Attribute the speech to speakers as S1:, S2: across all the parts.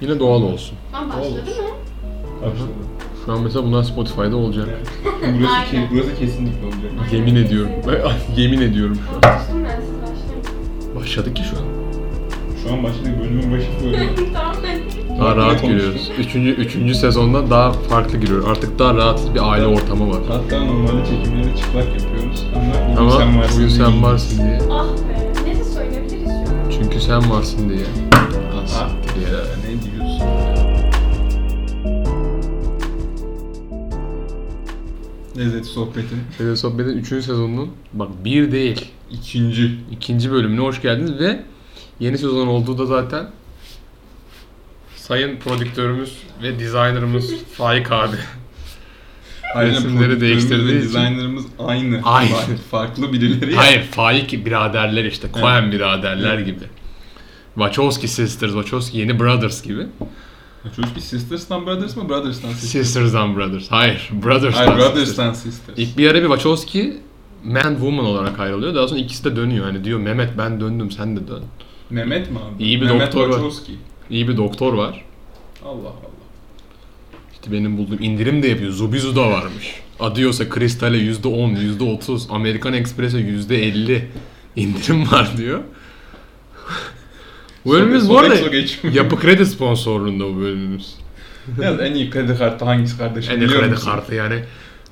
S1: Yine doğal olsun.
S2: Tam başladı mı?
S3: Başladı.
S1: Şu an mesela bunlar Spotify'da olacak.
S3: Burası, ke- burası kesinlikle olacak.
S1: Yemin ediyorum. Yemin ediyorum şu an.
S2: Sustum ben siz başlayın.
S1: Başladık ki şu an.
S3: Şu an başladık bölümün başı böyle.
S2: tamam ben.
S1: Daha rahat
S3: konuştuk?
S1: giriyoruz. Üçüncü, üçüncü sezonda daha farklı giriyor. Artık daha rahat bir aile ortamı var.
S3: Hatta normalde çekimleri çıplak yapıyoruz ama bugün
S1: Ama
S3: sen varsın.
S1: bugün
S3: diye
S1: sen
S3: giydik.
S1: varsın diye.
S2: Ah be. Ne de söyleyebiliriz şu an.
S1: Çünkü sen varsın diye.
S3: Ya ne diyorsun? Lezzeti sohbetin
S1: Seyir Sohbet'in 3. sezonunun bak bir değil
S3: ikinci.
S1: ikinci bölümüne hoş geldiniz ve yeni sezon olduğu da zaten sayın prodüktörümüz ve designerımız Faik abi.
S3: Aynen prodüktörümüz
S1: değiştirdiği için.
S3: Designerımız aynı.
S1: Aynı.
S3: Farklı- Farklı birileri. ya.
S1: Hayır Faik biraderler işte Coen biraderler gibi. Wachowski Sisters, Wachowski yeni Brothers gibi.
S3: Bir Sisters'tan Brothers mı? Brothers'tan Sisters.
S1: Sisters and Brothers. Hayır, Brothers.
S3: Hayır. Brothers'tan Sisters.
S1: İlk bir ara bir Wachowski man woman olarak ayrılıyor. Daha sonra ikisi de dönüyor. Hani diyor Mehmet ben döndüm sen de dön.
S3: Mehmet mi abi?
S1: İyi bir
S3: Mehmet
S1: doktor var.
S3: Wachowski.
S1: İyi bir doktor var.
S3: Allah Allah.
S1: İşte benim bulduğum indirim de yapıyor. Zubizu da varmış. Adios'a Kristal'e %10, %30, Amerikan Express'e %50 indirim var diyor. Bu bölümümüz bu arada yapı kredi sponsorluğunda bu bölümümüz.
S3: Yalnız en iyi kredi kartı hangisi kardeşim
S1: En
S3: biliyor
S1: kredi
S3: musun?
S1: kartı yani.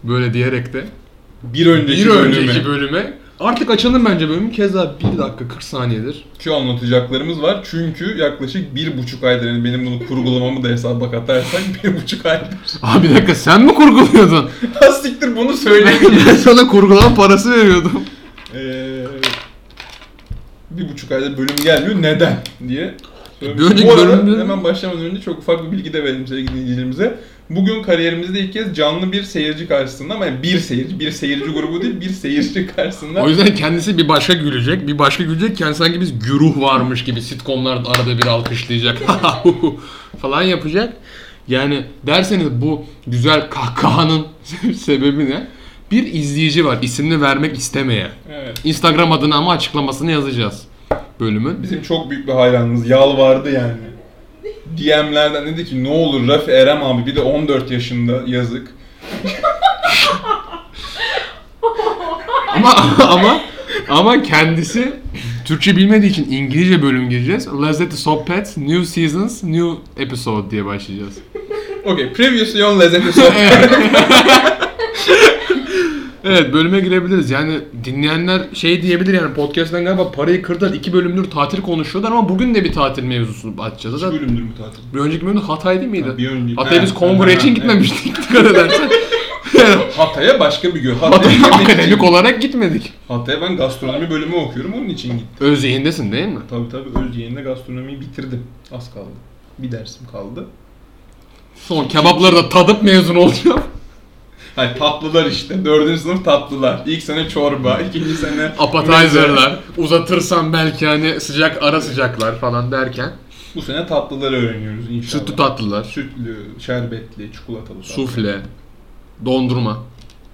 S1: Böyle diyerek de
S3: Bir önceki
S1: bir
S3: bölüme.
S1: önceki bölüme artık açalım bence bölümü. Keza 1 dakika 40 saniyedir.
S3: Ki anlatacaklarımız var çünkü yaklaşık bir buçuk aydır yani benim bunu kurgulamamı da hesaba katarsak bir buçuk aydır.
S1: Abi bir dakika sen mi kurguluyordun?
S3: Siktir bunu söyleyeyim.
S1: ben sana kurgulama parası veriyordum.
S3: Ee, bir buçuk aydır bölüm gelmiyor neden diye.
S1: Önceki
S3: Bu arada
S1: bölümde-
S3: hemen başlamadan önce çok ufak bir bilgi de verelim dinleyicilerimize. Bugün kariyerimizde ilk kez canlı bir seyirci karşısında ama yani bir seyirci, bir seyirci grubu değil bir seyirci karşısında.
S1: O yüzden kendisi bir başka gülecek, bir başka gülecek. Yani sanki biz güruh varmış gibi sitcomlarda arada bir alkışlayacak falan yapacak. Yani derseniz bu güzel kahkahanın sebebi ne? Bir izleyici var isimini vermek istemeyen.
S3: Evet.
S1: Instagram adını ama açıklamasını yazacağız bölümün.
S3: Bizim çok büyük bir hayranımız yalvardı yani. DM'lerden dedi ki ne olur Rafi Erem abi bir de 14 yaşında yazık.
S1: Ama ama ama kendisi Türkçe bilmediği için İngilizce bölüm gireceğiz. Lezzeti Sohbet, New Seasons, New Episode diye başlayacağız.
S3: Okey, previously on lezzeti sohbet.
S1: Evet bölüme girebiliriz. Yani dinleyenler şey diyebilir yani podcast'ten galiba parayı kırdılar. iki bölümdür tatil konuşuyorlar ama bugün de bir tatil mevzusunu açacağız.
S3: İki bölümdür bu tatil.
S1: bir önceki bölümde Hatay değil miydi?
S3: Ha, bir önceki-
S1: Hatay'a biz kongre
S3: ha,
S1: için
S3: ha,
S1: gitmemiştik dikkat edersen.
S3: Hatay'a başka bir gün. Hatay'a için-
S1: akademik olarak gitmedik.
S3: Hatay'a ben gastronomi bölümü okuyorum onun için gittim.
S1: Öz zihindesin değil mi?
S3: Tabii tabii öz yayında gastronomiyi bitirdim. Az kaldı. Bir dersim kaldı.
S1: Son kebapları da tadıp mezun olacağım.
S3: Hayır tatlılar işte. Dördüncü sınıf tatlılar. İlk sene çorba, ikinci sene.
S1: Appetizer'lar, uzatırsam belki hani sıcak ara sıcaklar falan derken.
S3: Bu sene tatlıları öğreniyoruz inşallah.
S1: Sütlü tatlılar,
S3: Sütlü, şerbetli, çikolatalı tatlı.
S1: sufle, dondurma.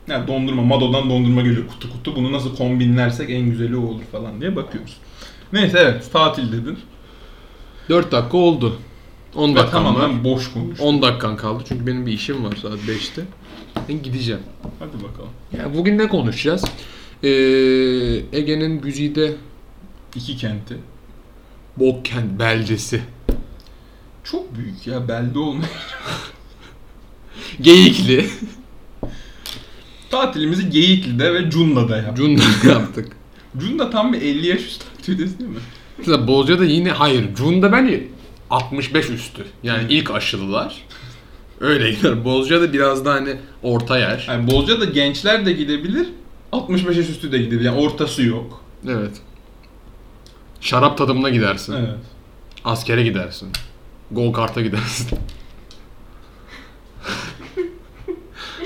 S3: Yani dondurma, Mado'dan dondurma geliyor kutu kutu. Bunu nasıl kombinlersek en güzeli o olur falan diye bakıyoruz. Neyse evet tatil dedin.
S1: 4 dakika oldu. 10
S3: Ve
S1: dakikam var.
S3: tamamen boş konuş.
S1: 10 dakikan kaldı çünkü benim bir işim var saat 5'te. Ben gideceğim.
S3: Hadi bakalım.
S1: Ya bugün ne konuşacağız? Ee, Ege'nin güzide
S3: İki kenti.
S1: Bokkent beldesi.
S3: Çok büyük ya belde olma.
S1: Geyikli.
S3: Tatilimizi Geyikli'de ve Cunda'da yaptık.
S1: Cunda yaptık.
S3: Cunda tam bir 50 yaş üstü aktivitesi değil mi?
S1: Mesela Bozca'da yine hayır. Cunda bence 65 üstü. Yani ilk aşılılar. Öyle gider. Bozca'da biraz da hani orta yaş.
S3: Yani Bozca'da gençler de gidebilir, 65 yaş üstü de gidebilir. Yani ortası yok.
S1: Evet. Şarap tadımına gidersin.
S3: Evet.
S1: Askere gidersin. Go kart'a gidersin.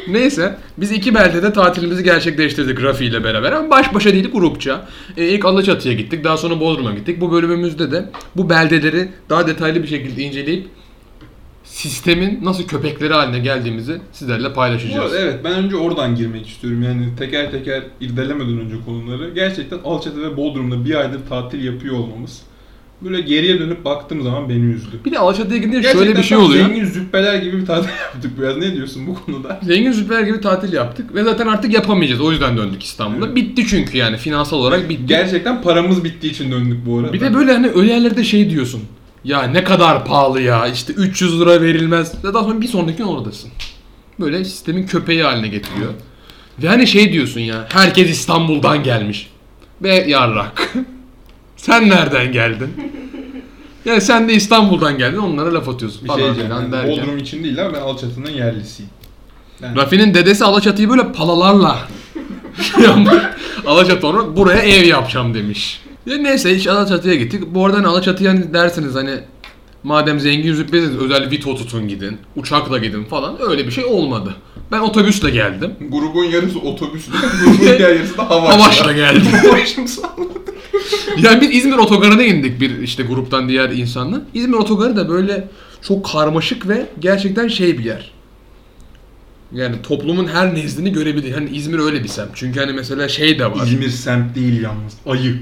S1: Neyse biz iki beldede tatilimizi gerçekleştirdik Rafi ile beraber ama baş başa değil grupça. Ee, ilk Alaçatı'ya gittik daha sonra Bodrum'a gittik. Bu bölümümüzde de bu beldeleri daha detaylı bir şekilde inceleyip sistemin nasıl köpekleri haline geldiğimizi sizlerle
S3: Bu
S1: paylaşacağız.
S3: arada evet ben önce oradan girmek istiyorum. Yani teker teker irdelemeden önce konuları. Gerçekten Alçatı ve Bodrum'da bir aydır tatil yapıyor olmamız böyle geriye dönüp baktığım zaman beni üzdü.
S1: Bir de Alaçatı'ya gidince
S3: Gerçekten
S1: şöyle bir şey oluyor.
S3: Zengin züppeler gibi bir tatil yaptık biraz. Ne diyorsun bu konuda?
S1: Zengin züppeler gibi tatil yaptık ve zaten artık yapamayacağız. O yüzden döndük İstanbul'a.
S3: Evet.
S1: Bitti çünkü yani finansal olarak bitti.
S3: Gerçekten paramız bittiği için döndük bu arada.
S1: Bir de böyle hani öyle yerlerde şey diyorsun. Ya ne kadar pahalı ya işte 300 lira verilmez. Ve Daha sonra bir sonraki gün oradasın. Böyle sistemin köpeği haline getiriyor. Ve hani şey diyorsun ya herkes İstanbul'dan gelmiş. Ve yarrak. sen nereden geldin? Yani sen de İstanbul'dan geldin onlara laf atıyorsun
S3: bir
S1: falan
S3: şey diyeceğim.
S1: filan
S3: Yani
S1: derken.
S3: Bodrum için değil ama ben Alçatı'nın yerlisiyim. Yani
S1: Rafi'nin dedesi Alaçatı'yı böyle palalarla şey. Alaçatı onu buraya ev yapacağım demiş. Ya neyse hiç Alaçatı'ya gittik. Bu arada hani Alaçatı'ya hani dersiniz hani madem zengin züppesiniz özel Vito tutun gidin. Uçakla gidin falan. Öyle bir şey olmadı. Ben otobüsle geldim.
S3: grubun yarısı otobüsle, grubun diğer yarısı da havaşla.
S1: Havaşla geldim.
S3: Başım
S1: yani biz İzmir otogarına indik bir işte gruptan diğer insanla. İzmir otogarı da böyle çok karmaşık ve gerçekten şey bir yer. Yani toplumun her nezdini görebilir. Hani İzmir öyle bir semt. Çünkü hani mesela şey de var.
S3: İzmir semt değil yalnız. Ayı.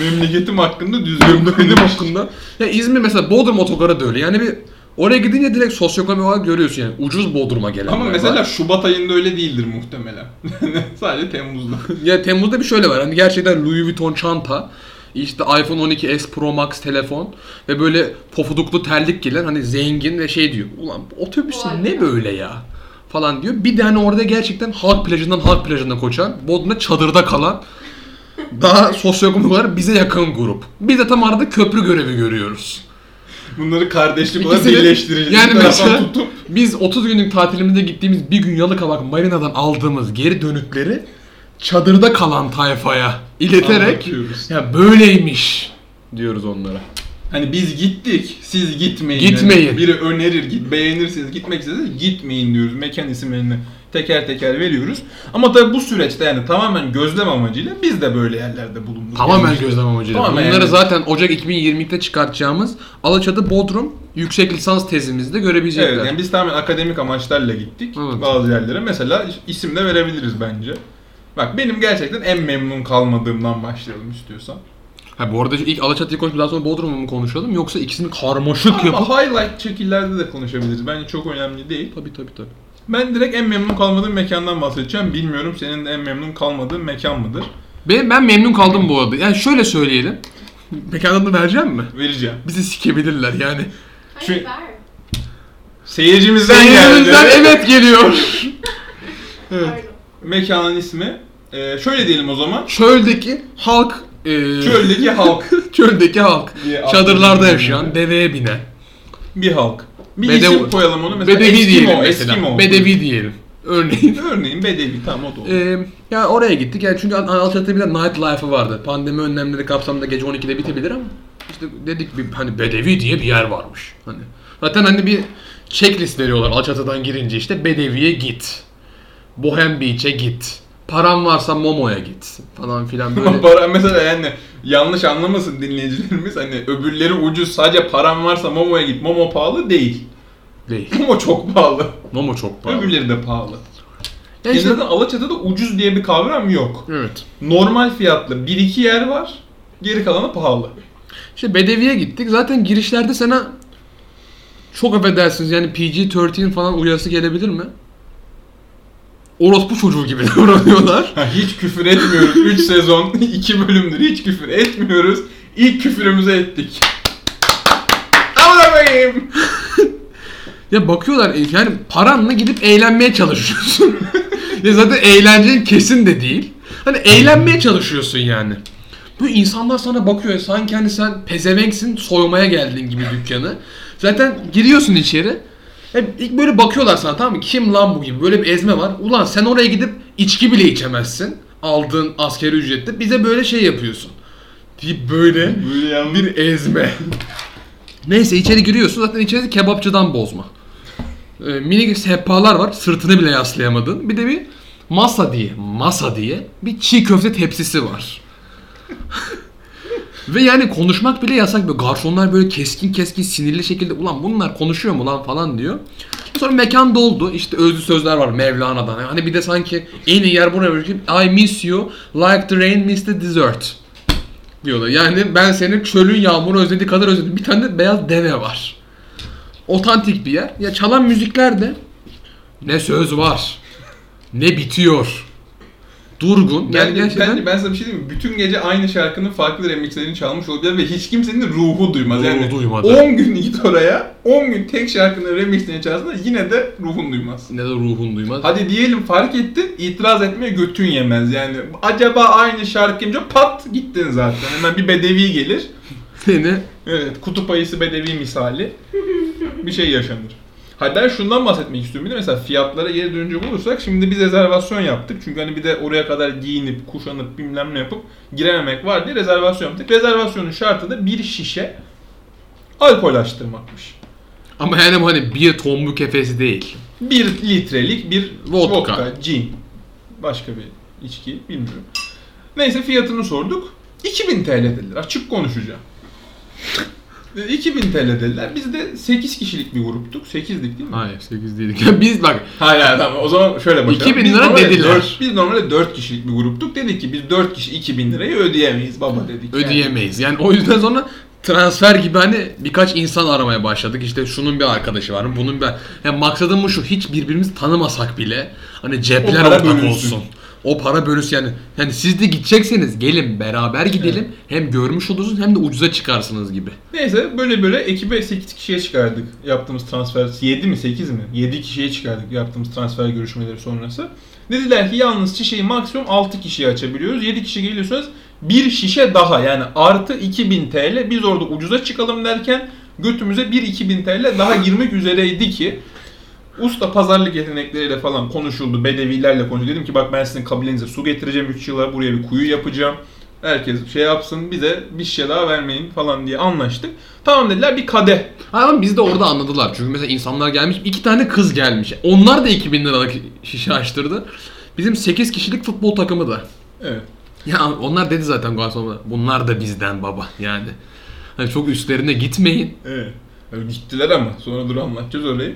S3: Memleketim hakkında düzgün
S1: Benim
S3: konuş.
S1: hakkında. Ya İzmir mesela Bodrum otogarı da öyle. Yani bir oraya gidince direkt sosyoekonomik olarak görüyorsun yani. Ucuz Bodrum'a gelenler
S3: Ama
S1: var.
S3: mesela Şubat ayında öyle değildir muhtemelen. Sadece Temmuz'da.
S1: Ya Temmuz'da bir şöyle var. Hani gerçekten Louis Vuitton çanta, işte iPhone 12s Pro Max telefon ve böyle pofuduklu terlik gelen hani zengin ve şey diyor. Ulan bu otobüs
S2: Vay
S1: ne
S2: be."
S1: böyle ya? Falan diyor. Bir de hani orada gerçekten halk plajından halk plajına koşan, Bodrum'da çadırda kalan daha sosyoekonomik olarak bize yakın grup. Biz de tam arada köprü görevi görüyoruz.
S3: Bunları kardeşlik olarak
S1: İkisini-
S3: birleştirici.
S1: yani
S3: bir
S1: mesela-
S3: tutup
S1: Biz 30 günlük tatilimizde gittiğimiz bir gün Yalıkavak Marina'dan aldığımız geri dönükleri çadırda kalan tayfaya ileterek ya böyleymiş diyoruz onlara.
S3: Hani biz gittik, siz gitmeyin.
S1: Gitmeyin.
S3: Yani biri önerir, git beğenirsiniz, gitmek isterseniz gitmeyin diyoruz. Mekan isimlerini teker teker veriyoruz. Ama tabii bu süreçte yani tamamen gözlem amacıyla biz de böyle yerlerde bulunduk.
S1: Tamamen
S3: Yani
S1: gözlem amacıyla.
S3: Tamamen
S1: Bunları
S3: yani.
S1: zaten Ocak 2022'de çıkartacağımız Alaçatı Bodrum yüksek lisans tezimizde görebilecekler.
S3: Evet yani biz tamamen akademik amaçlarla gittik
S1: Evet.
S3: bazı yerlere. Mesela isim de verebiliriz bence. Bak benim gerçekten en memnun kalmadığımdan başlayalım istiyorsan.
S1: Ha, bu arada ilk Alaçatı'yı konuşup daha sonra Bodrum'u mu konuşalım yoksa ikisini karmaşık yapıp...
S3: Ama highlight şekillerde de konuşabiliriz. Bence çok önemli değil.
S1: Tabii tabii tabii.
S3: Ben direkt en memnun kalmadığım mekandan bahsedeceğim. Bilmiyorum senin de en memnun kalmadığın mekan mıdır?
S1: Ben, ben memnun kaldım bu arada. Yani şöyle söyleyelim. Mekan adını vereceğim mi?
S3: Vereceğim.
S1: Bizi sikebilirler yani.
S2: Hayır ver.
S3: Seyircimizden
S1: Seyircimizden
S3: geldi.
S1: evet geliyor.
S2: Pardon.
S3: Mekanın ismi. Ee, şöyle diyelim o zaman.
S1: Çöldeki halk... E,
S3: Çöldeki halk
S1: çöldeki halk. Çadırlarda yaşayan, deveye binen.
S3: bir halk. Bir
S1: Bedevi-
S3: isim koyalım onu. Mesela
S1: Bedevi
S3: Eskimo,
S1: diyelim mesela.
S3: Eskimo.
S1: Bedevi diyelim. Örneğin.
S3: Örneğin Bedevi tamam o da olur.
S1: Ee, ya oraya gittik yani çünkü Al- Alçatı'da bir de night life'ı vardı. Pandemi önlemleri kapsamında gece 12'de bitebilir ama işte dedik bir hani Bedevi diye bir yer varmış. Hani zaten hani bir checklist veriyorlar Alçatı'dan girince işte Bedevi'ye git. Bohem Beach'e git. Paran varsa Momo'ya git falan filan böyle.
S3: para mesela yani yanlış anlamasın dinleyicilerimiz hani öbürleri ucuz sadece param varsa Momo'ya git. Momo pahalı değil.
S1: değil.
S3: Momo çok pahalı.
S1: Momo çok pahalı.
S3: Öbürleri de pahalı.
S1: Yani işte-
S3: En azından Alaçatı'da ucuz diye bir kavram yok.
S1: evet.
S3: Normal fiyatlı 1-2 yer var. Geri kalanı pahalı.
S1: İşte Bedevi'ye gittik. Zaten girişlerde sana çok affedersiniz yani PG-13 falan uyarısı gelebilir mi? Orospu çocuğu gibi davranıyorlar.
S3: Ha, hiç küfür etmiyoruz. 3 sezon, 2 bölümdür hiç küfür etmiyoruz. İlk küfürümüzü ettik. Amına koyayım.
S1: ya bakıyorlar yani paranla gidip eğlenmeye çalışıyorsun. ya zaten eğlencenin kesin de değil. Hani eğlenmeye çalışıyorsun yani. Bu insanlar sana bakıyor sanki hani sen pezevenksin soymaya geldin gibi dükkanı. Zaten giriyorsun içeri. Hep ilk böyle bakıyorlar sana tamam mı? Kim lan bu gibi? Böyle bir ezme var. Ulan sen oraya gidip içki bile içemezsin. Aldığın askeri ücrette. Bize böyle şey yapıyorsun. Deyip böyle
S3: Böyle yalnız
S1: bir ezme. Neyse içeri giriyorsun zaten içerisi kebapçıdan bozma. Ee, minik sehpalar var sırtını bile yaslayamadın. Bir de bir masa diye, masa diye bir çiğ köfte tepsisi var. Ve yani konuşmak bile yasak böyle garsonlar böyle keskin keskin sinirli şekilde ulan bunlar konuşuyor mu lan falan diyor. Sonra mekan doldu. İşte özlü sözler var Mevlana'dan. Hani bir de sanki en iyi yer buraya. I miss you like the rain miss the dessert. diyorlar. Yani ben senin çölün yağmuru özlediği kadar özledim. Bir tane de beyaz deve var. Otantik bir yer. Ya çalan müzikler de ne söz var, ne bitiyor. Durgun. Yani
S3: Yani
S1: gerçekten
S3: bence ben sana bir şey diyeyim mi? Bütün gece aynı şarkının farklı remixlerini çalmış olabilir ve hiç kimsenin ruhu duymaz. Yani
S1: Ruhu duymadı.
S3: 10 gün git oraya, 10 gün tek şarkının remixlerini çalsın yine de ruhun duymaz.
S1: ne de ruhun duymaz.
S3: Hadi diyelim fark ettin, itiraz etmeye götün yemez. Yani acaba aynı şarkı yapınca pat gittin zaten. Hemen bir bedevi gelir.
S1: Seni
S3: Evet, kutup ayısı bedevi misali bir şey yaşanır. Hayır ben şundan bahsetmek istiyorum. Bir de mesela fiyatlara geri dönecek olursak şimdi biz rezervasyon yaptık. Çünkü hani bir de oraya kadar giyinip, kuşanıp bilmem ne yapıp girememek var diye rezervasyon yaptık. Rezervasyonun şartı da bir şişe alkol açtırmakmış.
S1: ama yani bu hani bir tombul kefesi değil.
S3: Bir litrelik bir
S1: Vodka.
S3: vodka, gin. Başka bir içki bilmiyorum. Neyse fiyatını sorduk. 2000 TL dediler. Açık konuşacağım. 2000 TL dediler. Biz de 8 kişilik bir gruptuk. 8'lik değil mi?
S1: Hayır 8 değildik. Ya biz bak
S3: Hayır hayır tamam o zaman şöyle başlayalım.
S1: 2000
S3: Biz
S1: lira
S3: normalde
S1: dediler.
S3: dört- biz normalde 4 kişilik bir gruptuk. Dedik ki biz 4 kişi 2000 lirayı ödeyemeyiz baba dedik. yani.
S1: ödeyemeyiz. Yani o yüzden sonra transfer gibi hani birkaç insan aramaya başladık. İşte şunun bir arkadaşı var mı? Bunun bir... Yani maksadım bu şu. Hiç birbirimizi tanımasak bile hani cepler ortak
S3: bölünsün.
S1: olsun. O para bölüsün yani. Yani siz de gidecekseniz gelin beraber gidelim. Hem görmüş olursunuz hem de ucuza çıkarsınız gibi.
S3: Neyse böyle böyle ekibe 8 kişiye çıkardık yaptığımız transfer. 7 mi 8 mi? 7 kişiye çıkardık yaptığımız transfer görüşmeleri sonrası. Dediler ki yalnız şişeyi maksimum 6 kişiye açabiliyoruz. 7 kişi geliyorsanız bir şişe daha yani artı 2000 TL biz orada ucuza çıkalım derken götümüze bir 2000 TL daha girmek üzereydi ki Usta pazarlık yetenekleriyle falan konuşuldu. Bedevilerle konuşuldu. Dedim ki bak ben sizin kabilenize su getireceğim 3 yıla. Buraya bir kuyu yapacağım. Herkes şey yapsın bize bir şişe daha vermeyin falan diye anlaştık. Tamam dediler bir kadeh.
S1: Ama biz de orada anladılar. Çünkü mesela insanlar gelmiş, iki tane kız gelmiş. Onlar da 2000 liralık şişe açtırdı. Bizim 8 kişilik futbol takımı da.
S3: Evet.
S1: Ya onlar dedi zaten garsonlar. Bunlar da bizden baba yani. Hani çok üstlerine gitmeyin.
S3: Evet. Öyle gittiler ama sonra dur anlatacağız orayı.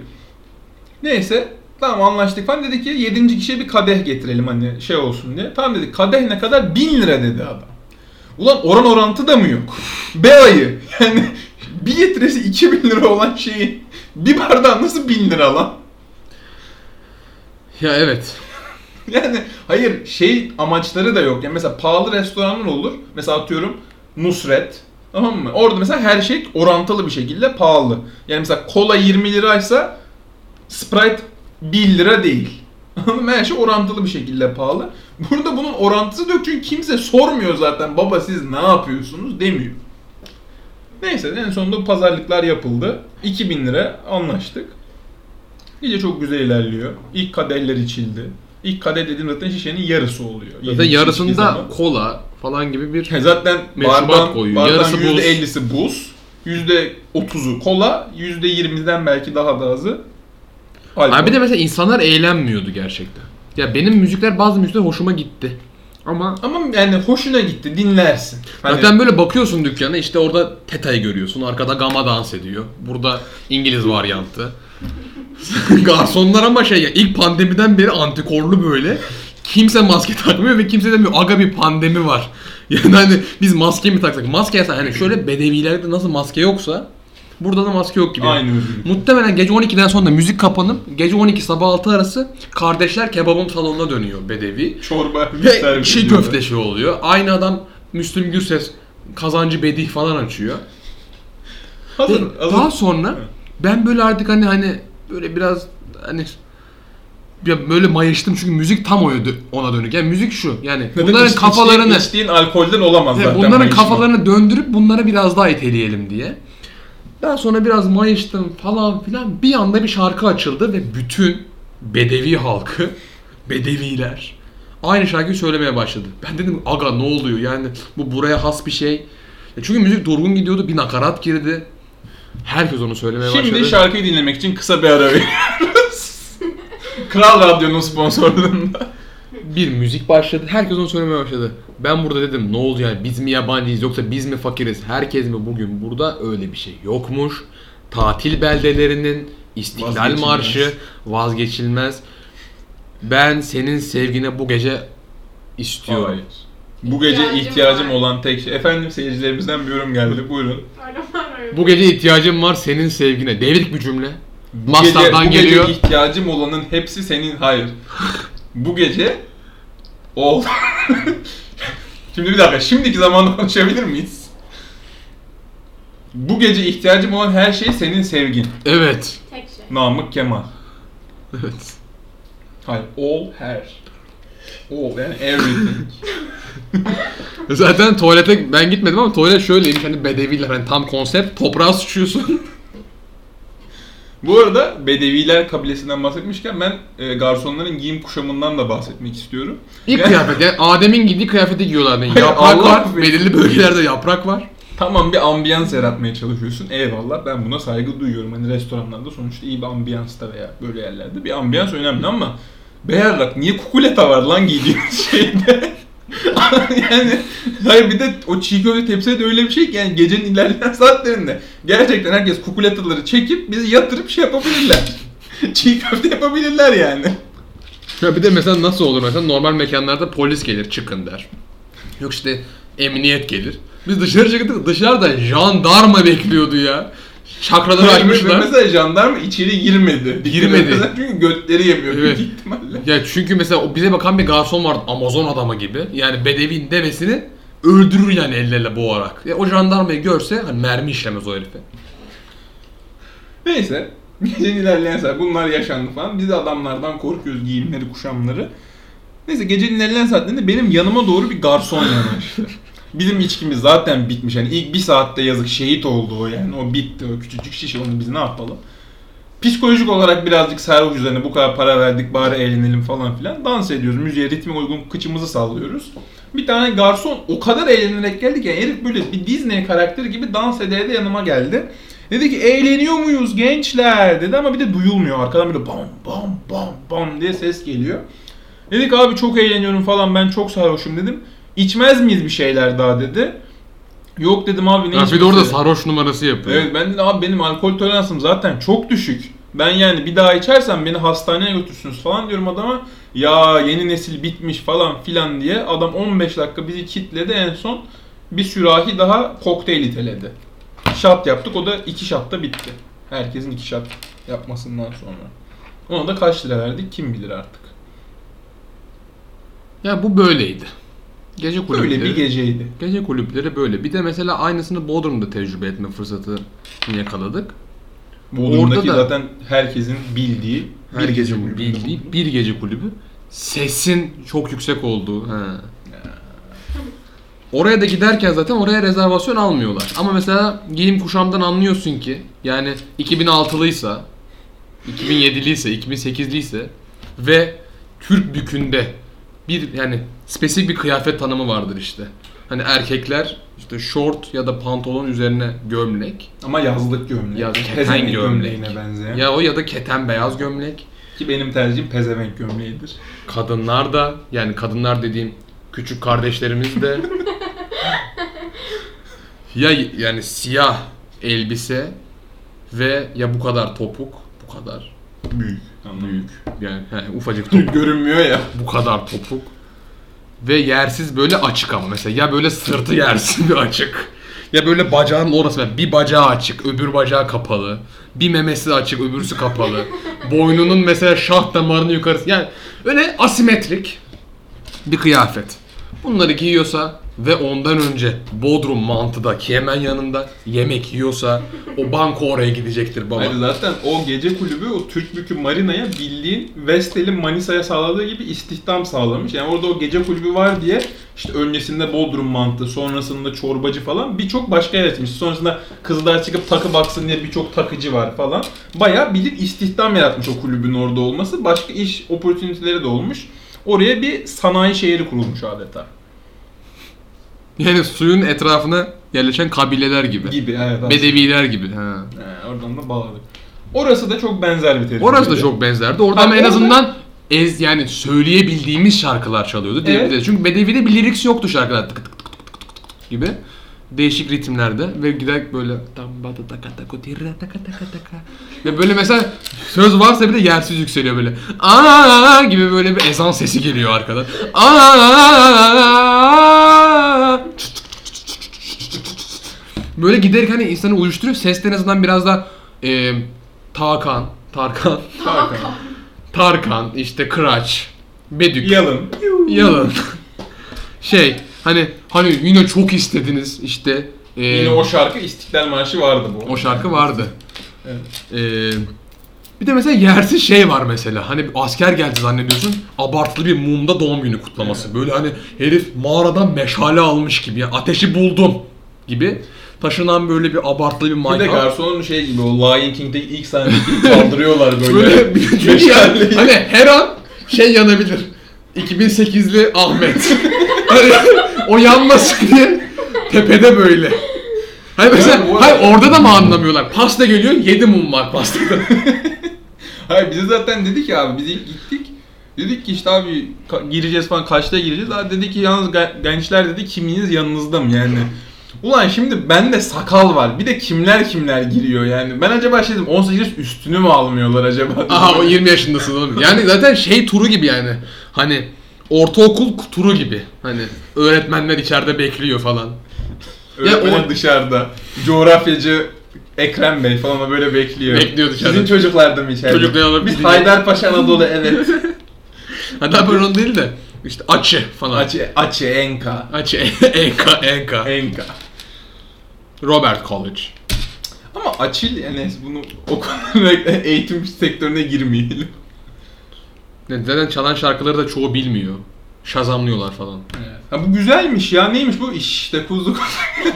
S3: Neyse tamam anlaştık falan dedi ki 7. kişiye bir kadeh getirelim hani şey olsun diye. Tamam dedik kadeh ne kadar? 1000 lira dedi adam. Ulan oran orantı da mı yok? B ayı. Yani bir litresi 2000 lira olan şeyi bir bardağı nasıl 1000 lira lan?
S1: Ya evet.
S3: Yani hayır şey amaçları da yok. Yani mesela pahalı restoranlar olur. Mesela atıyorum Nusret. Tamam mı? Orada mesela her şey orantılı bir şekilde pahalı. Yani mesela kola 20 liraysa Sprite 1 lira değil. Her şey orantılı bir şekilde pahalı. Burada bunun orantısı da yok çünkü kimse sormuyor zaten baba siz ne yapıyorsunuz demiyor. Neyse en sonunda pazarlıklar yapıldı. 2000 lira anlaştık. Gece çok güzel ilerliyor. İlk kadehler içildi. İlk kadeh dediğim zaten şişenin yarısı oluyor.
S1: Zaten yarısında kola falan gibi bir
S3: Ya zaten bardağın,
S1: koyuyor.
S3: bardağın
S1: Yarısı buz.
S3: %50'si buz. %30'u kola. %20'den belki daha da azı. Alkol.
S1: Abi bir de mesela insanlar eğlenmiyordu gerçekten. Ya benim müzikler bazı müzikler hoşuma gitti. Ama
S3: Ama yani hoşuna gitti dinlersin. Hani
S1: zaten böyle bakıyorsun dükkana işte orada Teta'yı görüyorsun. Arkada Gama dans ediyor. Burada İngiliz varyantı. Garsonlar ama şey ya ilk pandemiden beri antikorlu böyle. Kimse maske takmıyor ve kimse demiyor aga bir pandemi var. Yani hani biz maske mi taksak? Maske yasak. Hani şöyle bedevilerde nasıl maske yoksa burada da maske yok gibi.
S3: aynı özgürlük.
S1: Muhtemelen gece 12'den sonra müzik kapanıp gece 12 sabah 6 arası kardeşler kebabım salonuna dönüyor bedevi.
S3: Çorba
S1: Ve çiğ köfte şey oluyor. Aynı adam Müslüm Gürses kazancı bedih falan açıyor.
S3: Hazır,
S1: Ve
S3: hazır.
S1: daha sonra ben böyle artık hani hani böyle biraz hani ya böyle mayıştım çünkü müzik tam oydu ona dönük. Yani müzik şu yani
S3: Neden
S1: bunların
S3: iç-
S1: kafalarını
S3: içtiğin, alkolden olamaz
S1: Evet,
S3: zaten.
S1: bunların
S3: mayışma.
S1: kafalarını döndürüp bunlara biraz daha iteleyelim diye. Daha sonra biraz mayıştım falan filan. Bir anda bir şarkı açıldı ve bütün Bedevi halkı, Bedeviler aynı şarkıyı söylemeye başladı. Ben dedim aga ne oluyor yani bu buraya has bir şey. Ya çünkü müzik durgun gidiyordu bir nakarat girdi. Herkes onu söylemeye
S3: Şimdi
S1: başladı.
S3: şarkıyı dinlemek için kısa bir ara veriyoruz. Kral Radyo'nun sponsorluğunda.
S1: Bir müzik başladı. Herkes onu söylemeye başladı. Ben burada dedim ne oldu yani biz mi yabancıyız yoksa biz mi fakiriz? Herkes mi bugün burada? Öyle bir şey yokmuş. Tatil beldelerinin İstiklal
S3: Vazgeçilmez.
S1: Marşı vazgeçilmez. Ben senin sevgine bu gece istiyorum.
S3: Hayır. Bu gece
S2: İhtiyacım
S3: ihtiyacım
S2: var.
S3: olan tek şey. Efendim seyircilerimizden bir yorum geldi. Buyurun.
S1: Bu gece ihtiyacım var senin sevgine. Devrik bir cümle.
S3: Bu
S1: Master'dan
S3: gece, bu
S1: geliyor.
S3: gece ihtiyacım olanın hepsi senin. Hayır. Bu gece ol. Şimdi bir dakika. Şimdiki zamanda konuşabilir miyiz? Bu gece ihtiyacım olan her şey senin sevgin.
S1: Evet.
S2: Tek şey.
S3: Namık Kemal.
S1: Evet.
S3: Hayır. All her. All yani everything.
S1: Zaten tuvalete ben gitmedim ama tuvalet şöyleymiş hani bedeviler hani tam konsept toprağa sıçıyorsun.
S3: Bu arada Bedeviler kabilesinden bahsetmişken ben e, garsonların giyim kuşamından da bahsetmek istiyorum.
S1: İlk
S3: Yani-
S1: kıyafet yani Adem'in giydiği kıyafeti giyiyorlar. Yani yaprak
S3: Allah
S1: var.
S3: affetsin.
S1: Belirli bölgelerde yaprak var.
S3: Tamam bir ambiyans yaratmaya çalışıyorsun. Eyvallah ben buna saygı duyuyorum. Hani restoranlarda sonuçta iyi bir ambiyansta veya böyle yerlerde bir ambiyans önemli ama Beyarlak niye kukuleta var lan giydiğiniz şeyde? yani hayır bir de o çiğ köfte tepside de öyle bir şey ki yani gecenin ilerleyen saatlerinde gerçekten herkes kukuletaları çekip bizi yatırıp şey yapabilirler. çiğ köfte yapabilirler yani.
S1: Ya bir de mesela nasıl olur mesela normal mekanlarda polis gelir çıkın der. Yok işte emniyet gelir. Biz dışarı çıktık dışarıda jandarma bekliyordu ya. Çakraları
S3: Yani
S1: açmışlar.
S3: Mesela jandarma içeri girmedi.
S1: Girmedi.
S3: Mesela Çünkü götleri yemiyor
S1: Evet.
S3: büyük ihtimalle.
S1: Ya çünkü mesela o bize bakan bir garson vardı Amazon adamı gibi. Yani Bedevi'nin devesini öldürür yani elleriyle boğarak. Ya o jandarmayı görse hani mermi işlemez o herife.
S3: Neyse. Gecenin ilerleyen saat bunlar yaşandı falan. Biz de adamlardan korkuyoruz giyimleri, kuşamları. Neyse gecenin ilerleyen saatlerinde benim yanıma doğru bir garson yanaştı. Bizim içkimiz zaten bitmiş. Yani ilk bir saatte yazık şehit oldu o yani. O bitti o küçücük şişe onu biz ne yapalım. Psikolojik olarak birazcık sarhoş üzerine bu kadar para verdik bari eğlenelim falan filan. Dans ediyoruz. Müziğe ritme uygun kıçımızı sallıyoruz. Bir tane garson o kadar eğlenerek geldi ki yani herif böyle bir Disney karakteri gibi dans ede de yanıma geldi. Dedi ki eğleniyor muyuz gençler dedi ama bir de duyulmuyor. Arkadan böyle bam bam bam bam diye ses geliyor. Dedik abi çok eğleniyorum falan ben çok sarhoşum dedim. İçmez miyiz bir şeyler daha dedi. Yok dedim abi ne
S1: Ya bir de
S3: içmesi?
S1: orada sarhoş numarası yapıyor.
S3: Evet ben dedim abi benim alkol toleransım zaten çok düşük. Ben yani bir daha içersem beni hastaneye götürsünüz falan diyorum adama. Ya yeni nesil bitmiş falan filan diye adam 15 dakika bizi kitledi en son bir sürahi daha kokteyl iteledi. Şat yaptık o da iki şatta bitti. Herkesin iki şat yapmasından sonra. Ona da kaç lira verdik kim bilir artık.
S1: Ya bu böyleydi. Gece kulüpleri.
S3: Böyle bir geceydi.
S1: Gece kulüpleri böyle. Bir de mesela aynısını Bodrum'da tecrübe etme fırsatı yakaladık.
S3: Bodrum'daki
S1: Orada da-
S3: zaten herkesin bildiği bir gece kulübü.
S1: bildiği bir gece kulübü. Sesin çok yüksek olduğu. He. Oraya da giderken zaten oraya rezervasyon almıyorlar. Ama mesela giyim kuşamdan anlıyorsun ki yani 2006'lıysa, 2007'liyse, 2008'liyse ve Türk bükünde bir yani spesifik bir kıyafet tanımı vardır işte. Hani erkekler işte short ya da pantolon üzerine gömlek.
S3: Ama yazlık gömlek.
S1: Ya keten
S3: Pezevenk
S1: gömlek.
S3: gömleğine benzeyen.
S1: Ya o ya da keten beyaz gömlek.
S3: Ki benim tercihim pezevenk gömleğidir.
S1: Kadınlar da yani kadınlar dediğim küçük kardeşlerimiz de ya yani siyah elbise ve ya bu kadar topuk bu kadar
S3: Büyük. Anladım.
S1: büyük yani he, ufacık topuk
S3: Görünmüyor ya.
S1: bu kadar topuk ve yersiz böyle açık ama. Mesela ya böyle sırtı yersiz bir açık ya böyle bacağın orası mesela bir bacağı açık öbür bacağı kapalı. Bir memesi açık öbürsü kapalı. Boynunun mesela şah damarının yukarısı. Yani öyle asimetrik bir kıyafet. Bunları giyiyorsa ve ondan önce Bodrum mantıda ki hemen yanında yemek yiyorsa o banko oraya gidecektir baba.
S3: Hayır zaten o gece kulübü o Türk Bükü Marina'ya bildiğin Vestel'in Manisa'ya sağladığı gibi istihdam sağlamış. Yani orada o gece kulübü var diye işte öncesinde Bodrum mantı, sonrasında çorbacı falan birçok başka yer açmış. Sonrasında kızlar çıkıp takı baksın diye birçok takıcı var falan. Bayağı bildiğin istihdam yaratmış o kulübün orada olması. Başka iş opportunity'leri de olmuş. Oraya bir sanayi şehri kurulmuş adeta.
S1: Yani suyun etrafına yerleşen kabileler gibi.
S3: Gibi evet. aslında.
S1: Bedeviler gibi. Ha.
S3: He, oradan da bağladık. Orası da çok benzer bir tecrübe.
S1: Orası da çok benzerdi. Orada ama en
S3: orada-
S1: azından ez yani söyleyebildiğimiz şarkılar çalıyordu diyebiliriz.
S3: Evet.
S1: Çünkü Bedevi'de bir lyrics yoktu şarkılar tık tık tık tık tık tık gibi. Değişik ritimlerde ve giderek böyle tam bada taka taka tirra taka taka taka ve böyle mesela söz varsa bir de yersiz yükseliyor böyle aa gibi böyle bir ezan sesi geliyor arkadan. Aa Böyle giderek hani insanı uyuşturuyor. Ses de en azından biraz da e, Tarkan, Tarkan,
S3: Tarkan.
S1: Tarkan, işte Kıraç, Bedük,
S3: Yalın.
S1: Yalın. şey hani hani yine çok istediniz işte e,
S3: Yine o şarkı İstiklal Marşı vardı bu.
S1: o şarkı vardı.
S3: Evet.
S1: E, bir de mesela yersiz şey var mesela. Hani bir asker geldi zannediyorsun. Abartılı bir mumda doğum günü kutlaması. Böyle hani herif mağaradan meşale almış gibi. Ya ateşi buldum gibi. Taşınan böyle bir abartılı bir
S3: Bir de
S1: mayka.
S3: garsonun şey gibi o Lion King'deki ilk sahnedeki kaldırıyorlar böyle.
S1: Böyle bir çünkü yani,
S3: Meşaleyi.
S1: hani her an şey yanabilir. 2008'li Ahmet. hani o yanmasın diye tepede böyle. Hani mesela
S3: Ya bu
S1: hayır orada da mı anlamıyorlar? Pasta geliyor 7 mum var pastada.
S3: Hayır bize zaten dedi ki abi biz ilk gittik. Dedik ki işte abi ka- gireceğiz falan kaçta gireceğiz. Abi dedi ki yalnız gen- gençler dedi kiminiz yanınızda mı yani. Ulan şimdi bende sakal var. Bir de kimler kimler giriyor yani. Ben acaba şey dedim 18 yaş üstünü mü almıyorlar acaba?
S1: Aha o 20 yaşındasın oğlum. Yani zaten şey turu gibi yani. Hani ortaokul turu gibi. Hani öğretmenler içeride bekliyor falan.
S3: Öğretmenim
S1: Ya o-
S3: dışarıda. Coğrafyacı Ekrem Bey falan da böyle bekliyor.
S1: Bekliyor dışarıda.
S3: Sizin çocuklar da mı içeride?
S1: Çocuklar alıp
S3: Biz. Haydarpaşa Anadolu evet.
S1: Hatta böyle onu değil de işte açı falan.
S3: Açı, açı, enka.
S1: Açı. Enka. Enka.
S3: Enka.
S1: Robert College.
S3: Ama açıl yani bunu o konuda eğitim sektörüne girmeyelim.
S1: Yani zaten çalan şarkıları da çoğu bilmiyor. Şazamlıyorlar falan.
S3: Ha bu güzelmiş ya neymiş bu işte kuzu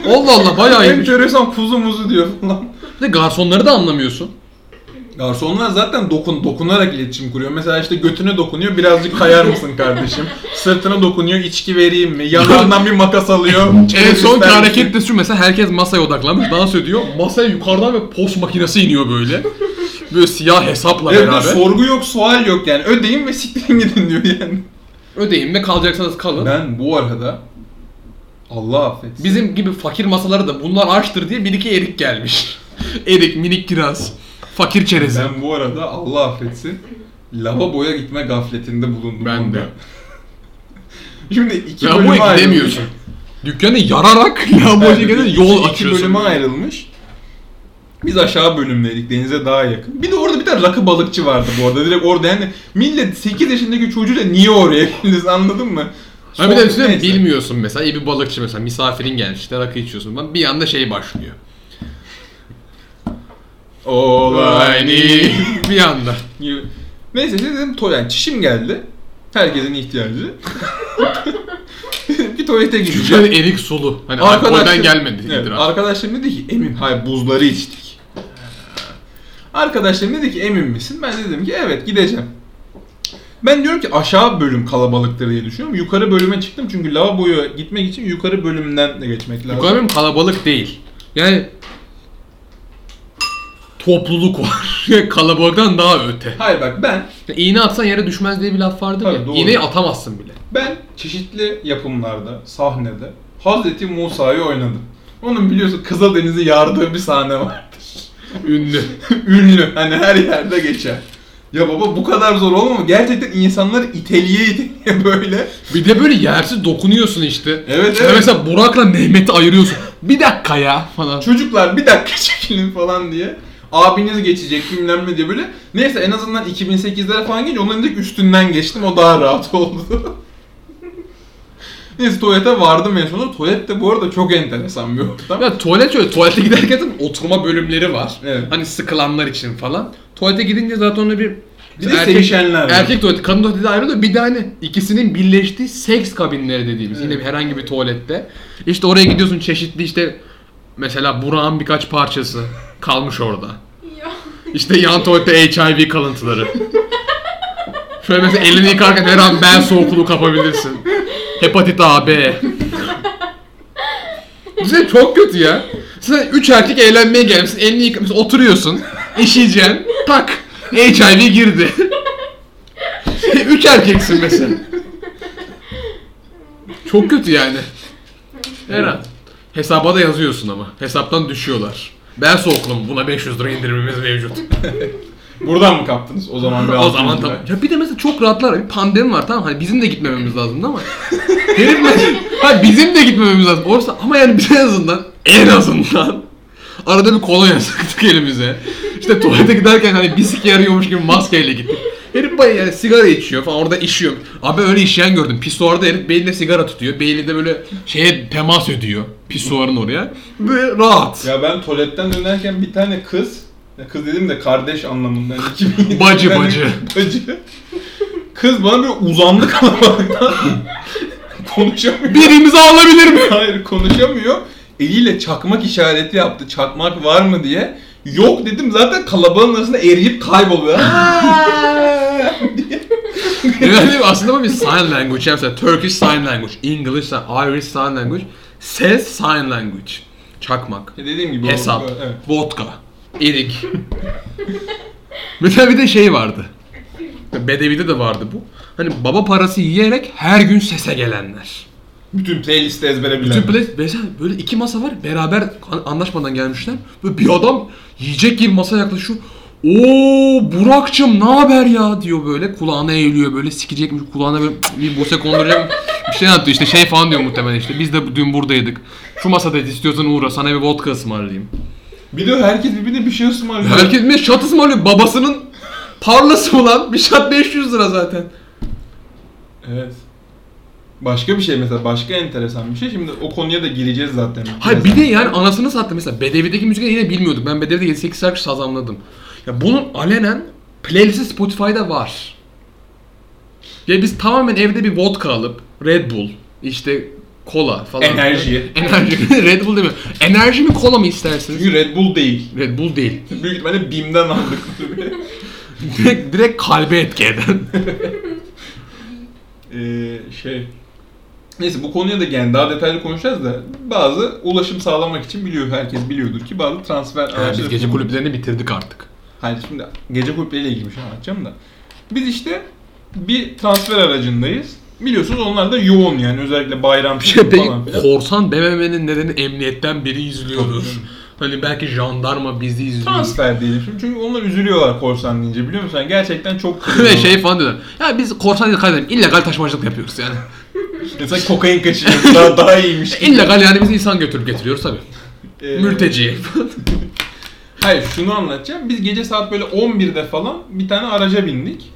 S1: Allah Allah bayağı iyiymiş.
S3: enteresan kuzu muzu diyor falan.
S1: Bir de garsonları da anlamıyorsun.
S3: Garsonlar zaten dokun dokunarak iletişim kuruyor. Mesela işte götüne dokunuyor birazcık kayar mısın kardeşim? Sırtına dokunuyor içki vereyim mi? Yanlarından bir makas alıyor.
S1: En son
S3: ister misin?
S1: hareket de şu mesela herkes masaya odaklanmış dans ediyor. Masaya yukarıdan ve post makinesi iniyor böyle. Böyle siyah hesapla
S3: Evet,
S1: beraber.
S3: sorgu yok, sual yok yani. Ödeyin ve siktirin gidin diyor yani.
S1: Ödeyin ve kalacaksanız kalın.
S3: Ben bu arada Allah affetsin.
S1: Bizim gibi fakir masalara da bunlar açtır diye bir iki erik gelmiş. erik, minik kiraz, fakir çerezi.
S3: Ben bu arada Allah affetsin lavaboya gitme gafletinde bulundum.
S1: Ben
S3: bunda.
S1: de.
S3: Şimdi iki bölüme
S1: bu
S3: ayrılmış.
S1: gidemiyorsun. Dükkanı yararak lavaboya
S3: iki-
S1: yol
S3: iki
S1: açıyorsun.
S3: bölüme ayrılmış. Biz aşağı bölümdeydik denize daha yakın. Bir de orada bir tane rakı balıkçı vardı bu arada. Direkt orada yani millet 8 yaşındaki çocuğuyla niye oraya gittiniz anladın mı?
S1: Ha bir de üstüne
S3: neyse.
S1: bilmiyorsun mesela iyi bir balıkçı mesela misafirin gelmiş işte rakı içiyorsun falan bir anda şey başlıyor.
S3: Olay ni.
S1: bir anda.
S3: Neyse işte dedim yani çişim geldi. Herkesin ihtiyacı. bir tuvalete gideceğim.
S1: erik sulu. Hani
S3: Arkadaşım-
S1: alkolden gelmedi
S3: Evet,
S1: idrar.
S3: arkadaşlarım dedi ki emin hayır buzları içtik. Arkadaşlarım dedi ki emin misin? Ben de dedim ki evet gideceğim. Ben diyorum ki aşağı bölüm kalabalıktır diye düşünüyorum. Yukarı bölüme çıktım çünkü lavaboya gitmek için yukarı bölümden de geçmek lazım.
S1: Yukarı bölüm kalabalık değil. Yani topluluk var. Kalabalıktan daha öte.
S3: Hayır bak ben
S1: Ya İğne atsan yere düşmez diye bir laf vardır
S3: Tabii,
S1: ya.
S3: doğru.
S1: İğneyi atamazsın bile.
S3: ben çeşitli yapımlarda, sahnede Hazreti Musa'yı oynadım. Onun biliyorsun Kızıldeniz'i yardığı bir sahne vardır.
S1: Ünlü.
S3: Ünlü. Hani her yerde geçer. Ya baba bu kadar zor olma mı? Gerçekten insanları iteliye iteliye böyle.
S1: Bir de böyle yersiz dokunuyorsun işte.
S3: Evet, evet.
S1: Mesela Burak'la Mehmet'i ayırıyorsun. Bir dakika ya falan.
S3: Çocuklar bir dakika çekilin falan diye. Abiniz geçecek bilmem ne diye böyle. Neyse en azından 2008'lere falan gelince onların direkt üstünden geçtim. O daha rahat oldu. Neyse tuvalete vardım en sonunda. Tuvalet de bu arada çok enteresan bir ortam.
S1: Ya tuvalet şöyle, tuvalete giderken oturma bölümleri var.
S3: Evet.
S1: Hani sıkılanlar için falan. Tuvalete gidince zaten ona bir...
S3: Bir de sevişenler var.
S1: Erkek tuvaleti, kadın tuvaleti de ayrılıyor. Bir de hani ikisinin birleştiği seks kabinleri dediğimiz. Yine bir herhangi bir tuvalette. İşte oraya gidiyorsun çeşitli işte... Mesela Burak'ın birkaç parçası kalmış orada. İşte yan tuvalette HIV kalıntıları. Şöyle mesela elini yıkarken her an bel soğukluğu kapabilirsin. Hepatit A, B. Güzel çok kötü ya. Sen üç erkek eğlenmeye gelmişsin. Elini yıkamışsın, oturuyorsun. İşeyeceksin. Tak. HIV girdi. üç erkeksin mesela. Çok kötü yani. Her an. Hesaba da yazıyorsun ama. Hesaptan düşüyorlar. Ben soğuklum buna 500 lira indirimimiz mevcut.
S3: Buradan mı kaptınız o zaman? bir
S1: o zaman tamam. Ya bir de mesela çok rahatlar. Bir pandemi var tamam hani bizim de gitmememiz lazımdı ama. Herif mesela, ha bizim de gitmememiz lazım. Olsa ama yani biz en azından en azından arada bir kolonya sıktık elimize. İşte tuvalete giderken hani bir sike yarıyormuş gibi maskeyle gittik. Herif bayağı yani sigara içiyor falan orada işiyor. Abi öyle işleyen gördüm. Pisuarda herif beline sigara tutuyor. Beyninde böyle şeye temas ediyor. Pisuarın oraya. Böyle rahat.
S3: Ya ben tuvaletten dönerken bir tane kız, ya kız dedim de kardeş anlamında. Yani 2007
S1: Bacı, bacı.
S3: bacı. Kız bana bir uzandı kalabalıktan. konuşamıyor.
S1: Birimizi alabilir mi?
S3: Hayır konuşamıyor. Eliyle çakmak işareti yaptı. Çakmak var mı diye. Yok dedim zaten kalabalığın arasında eriyip kayboluyor.
S1: Yani aslında bir sign language. Yani Turkish sign language, English, Irish sign language, ses sign language. Çakmak,
S3: E dediğim gibi.
S1: hesap,
S3: Evet.
S1: vodka, erik. mesela bir de şey vardı. Bedevi'de de vardı bu. Hani baba parası yiyerek her gün sese gelenler.
S3: Bütün playlisti ezbere bilen.
S1: Bütün play, mesela böyle iki masa var beraber an- anlaşmadan gelmişler. Böyle bir adam yiyecek gibi masaya yaklaşıyor. Oo Burak'cım ne haber ya diyor böyle kulağına eğiliyor böyle sikecekmiş kulağına böyle bir buse konduracak bir şey anlatıyor işte şey falan diyor muhtemelen işte biz de dün buradaydık. Şu masadayız istiyorsan uğra sana bir vodka ısmarlayayım.
S3: Bir de herkes birbirine bir şey ısmarlıyor.
S1: Herkes bir şat ısmarlıyor babasının tarlası mı lan bir şat 500 lira zaten.
S3: Evet. Başka bir şey mesela başka enteresan bir şey. Şimdi o konuya da gireceğiz zaten.
S1: Hayır bir de yani anasını sattı mesela Bedevi'deki müzikleri yine bilmiyorduk. Ben Bedevi'de 7-8 şarkı sazamladım. Ya bunun alenen playlisti Spotify'da var. Ya biz tamamen evde bir vodka alıp Red Bull, işte kola falan.
S3: Enerji.
S1: Enerji. Red Bull değil mi? Enerji mi kola mı istersiniz?
S3: Çünkü Red Bull değil.
S1: Red Bull değil.
S3: Büyük ihtimalle BİM'den aldık.
S1: direkt, direkt kalbe etki eden.
S3: Ee, şey... Neyse bu konuya da yani daha detaylı konuşacağız da bazı ulaşım sağlamak için biliyor herkes biliyordur ki bazı transfer
S1: Ha,
S3: araçları
S1: biz gece kulüplerini bitirdik artık.
S3: Hayır şimdi gece kulüpleriyle ilgili bir şey anlatacağım da. Biz işte bir transfer aracındayız. Biliyorsunuz onlar da yoğun yani özellikle bayram
S1: Şey, peki
S3: falan filan.
S1: korsan dememenin nedeni emniyetten biri izliyordur. Hani belki jandarma bizi izliyor.
S3: Transfer diyelim şimdi çünkü onlar üzülüyorlar korsan deyince biliyor musun? Yani gerçekten çok
S1: Ve şey falan diyorlar. Ya biz korsan değil kardeşim illegal taşımacılık yapıyoruz yani.
S3: Mesela kokain kaçırıyoruz daha, daha iyiymiş. gibi.
S1: illegal yani biz insan götürüp getiriyoruz tabii.
S3: Ee,
S1: Mülteci.
S3: Hayır şunu anlatacağım. Biz gece saat böyle 11'de falan bir tane araca bindik.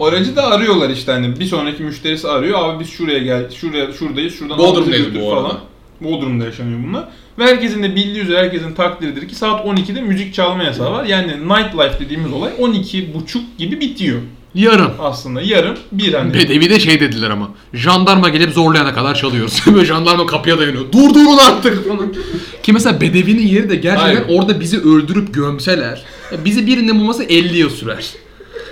S3: Aracı da arıyorlar işte hani bir sonraki müşterisi arıyor. Abi biz şuraya gel, şuraya şuradayız, şuradan
S1: Bodrum'dayız
S3: al bizi
S1: bu
S3: götür
S1: arada.
S3: Bodrum'da yaşanıyor bunlar. Ve herkesin de bildiği üzere herkesin takdiridir ki saat 12'de müzik çalma yasağı var. Yani nightlife dediğimiz olay 12.30 gibi bitiyor.
S1: Yarım.
S3: Aslında yarım bir hani.
S1: Bedevi de şey dediler ama. Jandarma gelip zorlayana kadar çalıyoruz. Böyle jandarma kapıya dayanıyor. Durdurun artık falan. Ki mesela Bedevi'nin yeri de gerçekten
S3: Hayır.
S1: orada bizi öldürüp gömseler. ya bizi birinin bulması 50 yıl sürer.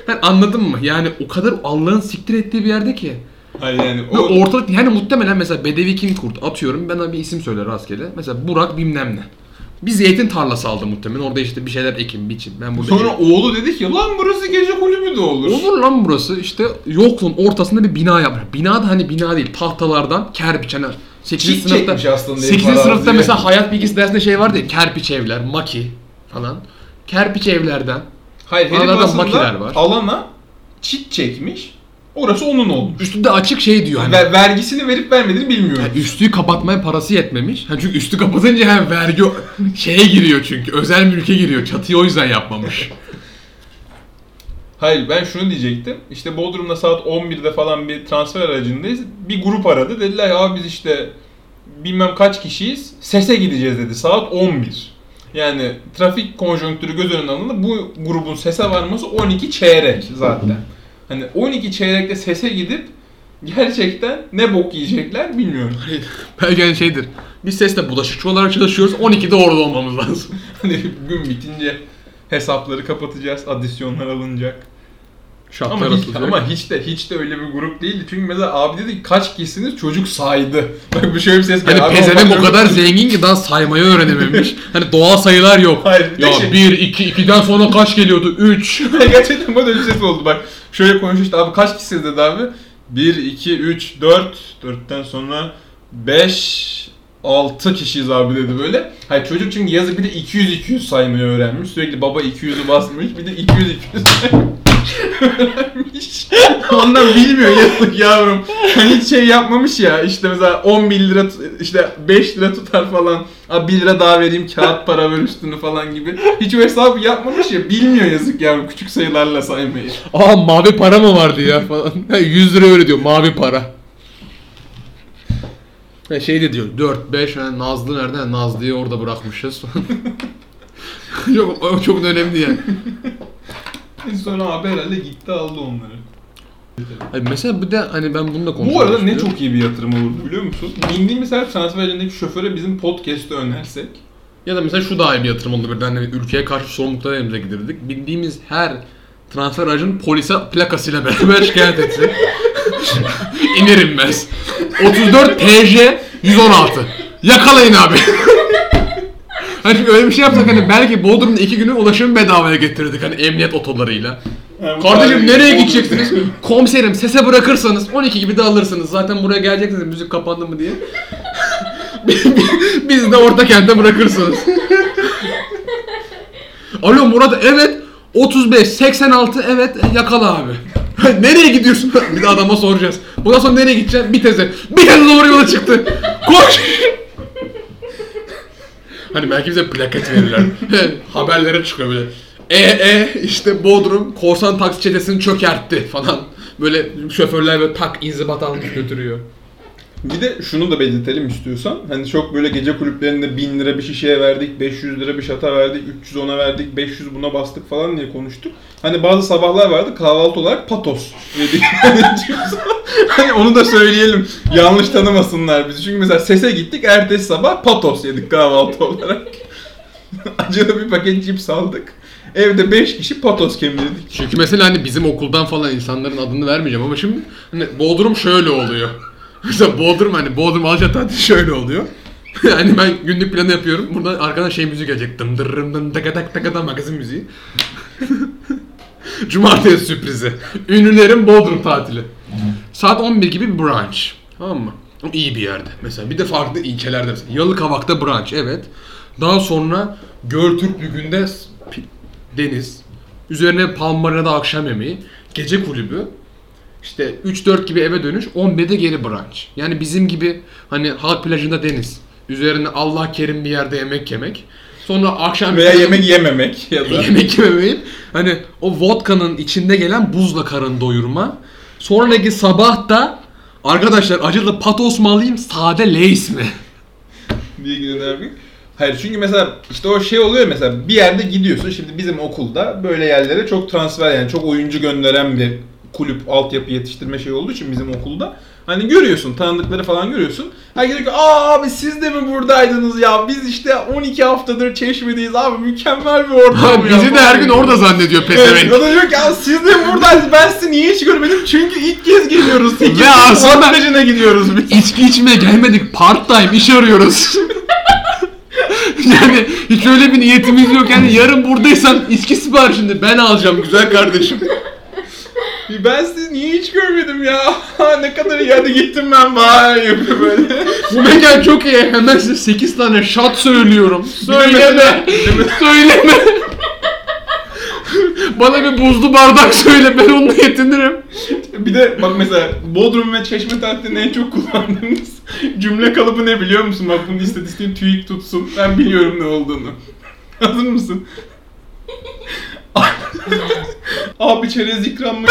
S1: Yani anladın mı? Yani o kadar Allah'ın siktir ettiği bir yerde ki.
S3: Hayır yani
S1: Ve
S3: o,
S1: ortalık yani muhtemelen mesela Bedevi kim kurt atıyorum ben bir isim söyle rastgele. Mesela Burak bilmem ne. Bir zeytin tarlası aldı muhtemelen. Orada işte bir şeyler ekim, biçim. Ben burada
S3: sonra oğlu dedi ki lan burası gece kulübü de olur.
S1: Olur lan burası işte yokluğun ortasında bir bina yapmış. Bina da hani bina değil tahtalardan kerpiç hani 8.
S3: Çit
S1: sınıfta
S3: çekmiş aslında
S1: 8.
S3: herif
S1: sınıfta mesela hayat bilgisi dersinde şey vardı ya kerpiç evler, maki falan. Kerpiç evlerden
S3: Hayır herif
S1: Arada
S3: aslında
S1: makineler var.
S3: alana çit çekmiş. Orası onun olmuş.
S1: üstünde açık şey diyor hani.
S3: Ve vergisini verip vermediğini bilmiyorum.
S1: Yani üstüyü kapatmaya parası yetmemiş. Ha çünkü üstü kapatınca hem vergi şeye giriyor çünkü. Özel mülke giriyor. Çatıyı o yüzden yapmamış.
S3: Hayır ben şunu diyecektim. İşte Bodrum'da saat 11'de falan bir transfer aracındayız. Bir grup aradı. Dediler ya biz işte bilmem kaç kişiyiz. Sese gideceğiz dedi. Saat 11. Yani trafik konjonktürü göz önüne alındı. Bu grubun sese varması 12 çeyrek zaten. Hani 12 çeyrekte sese gidip gerçekten ne bok yiyecekler bilmiyorum.
S1: Belki hani şeydir. Biz sesle bulaşıkçı olarak çalışıyoruz. 12'de orada olmamız lazım.
S3: Hani gün bitince hesapları kapatacağız, adisyonlar alınacak.
S1: Şartlar
S3: Ama hiç, ama hiç de hiç de öyle bir grup değildi. Çünkü mesela abi dedi ki kaç kişisiniz çocuk saydı. Bak bu şöyle bir ses geldi.
S1: Hani pezevenk o kadar zengin ki daha saymayı öğrenememiş. Hani doğal sayılar yok.
S3: Hayır, bir
S1: ya
S3: şey-
S1: 1, 2, 2'den sonra kaç geliyordu? 3.
S3: Gerçekten bana öyle bir ses oldu bak. Şöyle konuştu işte abi kaç kişisiniz dedi abi. 1, 2, 3, 4. 4'ten sonra 5, 6 kişiyiz abi dedi böyle. Hayır çocuk çünkü yazı bir de 200-200 saymayı öğrenmiş. Sürekli baba 200'ü basmış. Bir de 200-200 öğrenmiş. Ondan bilmiyor yazık yavrum. Hani hiç şey yapmamış ya. İşte mesela 11 lira tut- işte 5 lira tutar falan. Abi 1 lira daha vereyim kağıt para ver üstünü falan gibi. Hiç o hesabı yapmamış ya. Bilmiyor yazık yavrum küçük sayılarla saymayı.
S1: Aa mavi para mı vardı ya falan. 100 lira öyle diyor mavi para. Ha, şey de diyor 4 5 yani Nazlı nerede? Nazlı'yı orada bırakmışız. çok o çok önemli yani.
S3: Sonra abi herhalde gitti aldı onları.
S1: Hayır, mesela bir de hani ben bunu da konuşmak
S3: Bu arada ne çok iyi bir yatırım olurdu biliyor musun? Bindiğimiz her transferindeki şoföre bizim podcast'ı önersek.
S1: Ya da mesela şu daha iyi bir yatırım oldu birden hani ülkeye karşı sorumlulukları elimize gidirdik. Bindiğimiz her transfer aracının polise plakasıyla beraber şikayet etse. İner inmez. 34 TC 116. Yakalayın abi. Hani öyle bir şey yapsak hani belki Bodrum'da iki günü ulaşım bedavaya getirdik hani emniyet otolarıyla. Kardeşim nereye gideceksiniz? Komiserim sese bırakırsanız 12 gibi de alırsınız. Zaten buraya geleceksiniz müzik kapandı mı diye. Biz de orta kente bırakırsınız. Alo Murat evet 35 86 evet yakala abi. nereye gidiyorsun? bir de adama soracağız. Bundan sonra nereye gideceksin? Bir teze. Bir teze doğru yola çıktı. Koş. Hani belki bize plaket verirler. Haberlere çıkıyor böyle. E e işte Bodrum korsan taksi çetesini çökertti falan. Böyle şoförler böyle tak inzibat almış götürüyor.
S3: Bir de şunu da belirtelim istiyorsan. Hani çok böyle gece kulüplerinde 1000 lira bir şişeye verdik, 500 lira bir şata verdik, 300 ona verdik, 500 buna bastık falan diye konuştuk. Hani bazı sabahlar vardı kahvaltı olarak patos yedik. hani onu da söyleyelim. Yanlış tanımasınlar bizi. Çünkü mesela sese gittik ertesi sabah patos yedik kahvaltı olarak. Acılı bir paket cips aldık. Evde 5 kişi patos kemirdik.
S1: Çünkü mesela hani bizim okuldan falan insanların adını vermeyeceğim ama şimdi hani Bodrum şöyle oluyor. Mesela Bodrum hani Bodrum Alçatat'ta şöyle oluyor. yani ben günlük planı yapıyorum. Burada arkadan şey müzik gelecek. Dım dırrım dım taka tak taka da magazin müziği. Cumartesi sürprizi. Ünlülerin Bodrum tatili. Saat 11 gibi bir brunch. Tamam mı? İyi bir yerde. Mesela bir de farklı ilçelerde mesela. Yalıkavak'ta brunch evet. Daha sonra s- pi- deniz. Üzerine Palmarina'da akşam yemeği. Gece kulübü. İşte 3-4 gibi eve dönüş, 11'de geri brunch. Yani bizim gibi hani halk plajında deniz. Üzerine Allah kerim bir yerde yemek yemek. Sonra akşam
S3: Veya yemek yememek ya da.
S1: yemek yememeyip hani o vodka'nın içinde gelen buzla karın doyurma. Sonraki sabah da arkadaşlar acılı patos mu alayım sade Lay's mi?
S3: diye göndermek. Hayır çünkü mesela işte o şey oluyor mesela bir yerde gidiyorsun şimdi bizim okulda böyle yerlere çok transfer yani çok oyuncu gönderen bir kulüp altyapı yetiştirme şey olduğu için bizim okulda hani görüyorsun tanıdıkları falan görüyorsun. Herkes diyor ki aa abi siz de mi buradaydınız ya biz işte 12 haftadır çeşmedeyiz abi mükemmel bir ortam ya.
S1: Bizi de her gün orada zannediyor
S3: Evet,
S1: pezevenk.
S3: o da diyor ki ya siz de mi buradaydınız ben sizi niye hiç görmedim çünkü ilk kez geliyoruz. 8
S1: Ve aslında-
S3: gidiyoruz biz.
S1: İçki içmeye gelmedik part time iş arıyoruz. yani hiç öyle bir niyetimiz yok yani yarın buradaysan içki siparişini ben alacağım güzel kardeşim.
S3: Ben sizi niye hiç görmedim ya? ne kadar iyi hadi gittim ben vay yapıyor böyle.
S1: Bu mekan çok iyi hemen size 8 tane shot söylüyorum. Söyleme. Söyleme. Bana bir buzlu bardak söyle ben onunla yetinirim.
S3: bir de bak mesela Bodrum ve Çeşme tatilinde en çok kullandığımız cümle kalıbı ne biliyor musun? Bak bunun istatistiğin TÜİK tutsun. Ben biliyorum ne olduğunu. Hazır mısın? Abi çerez ikram mı?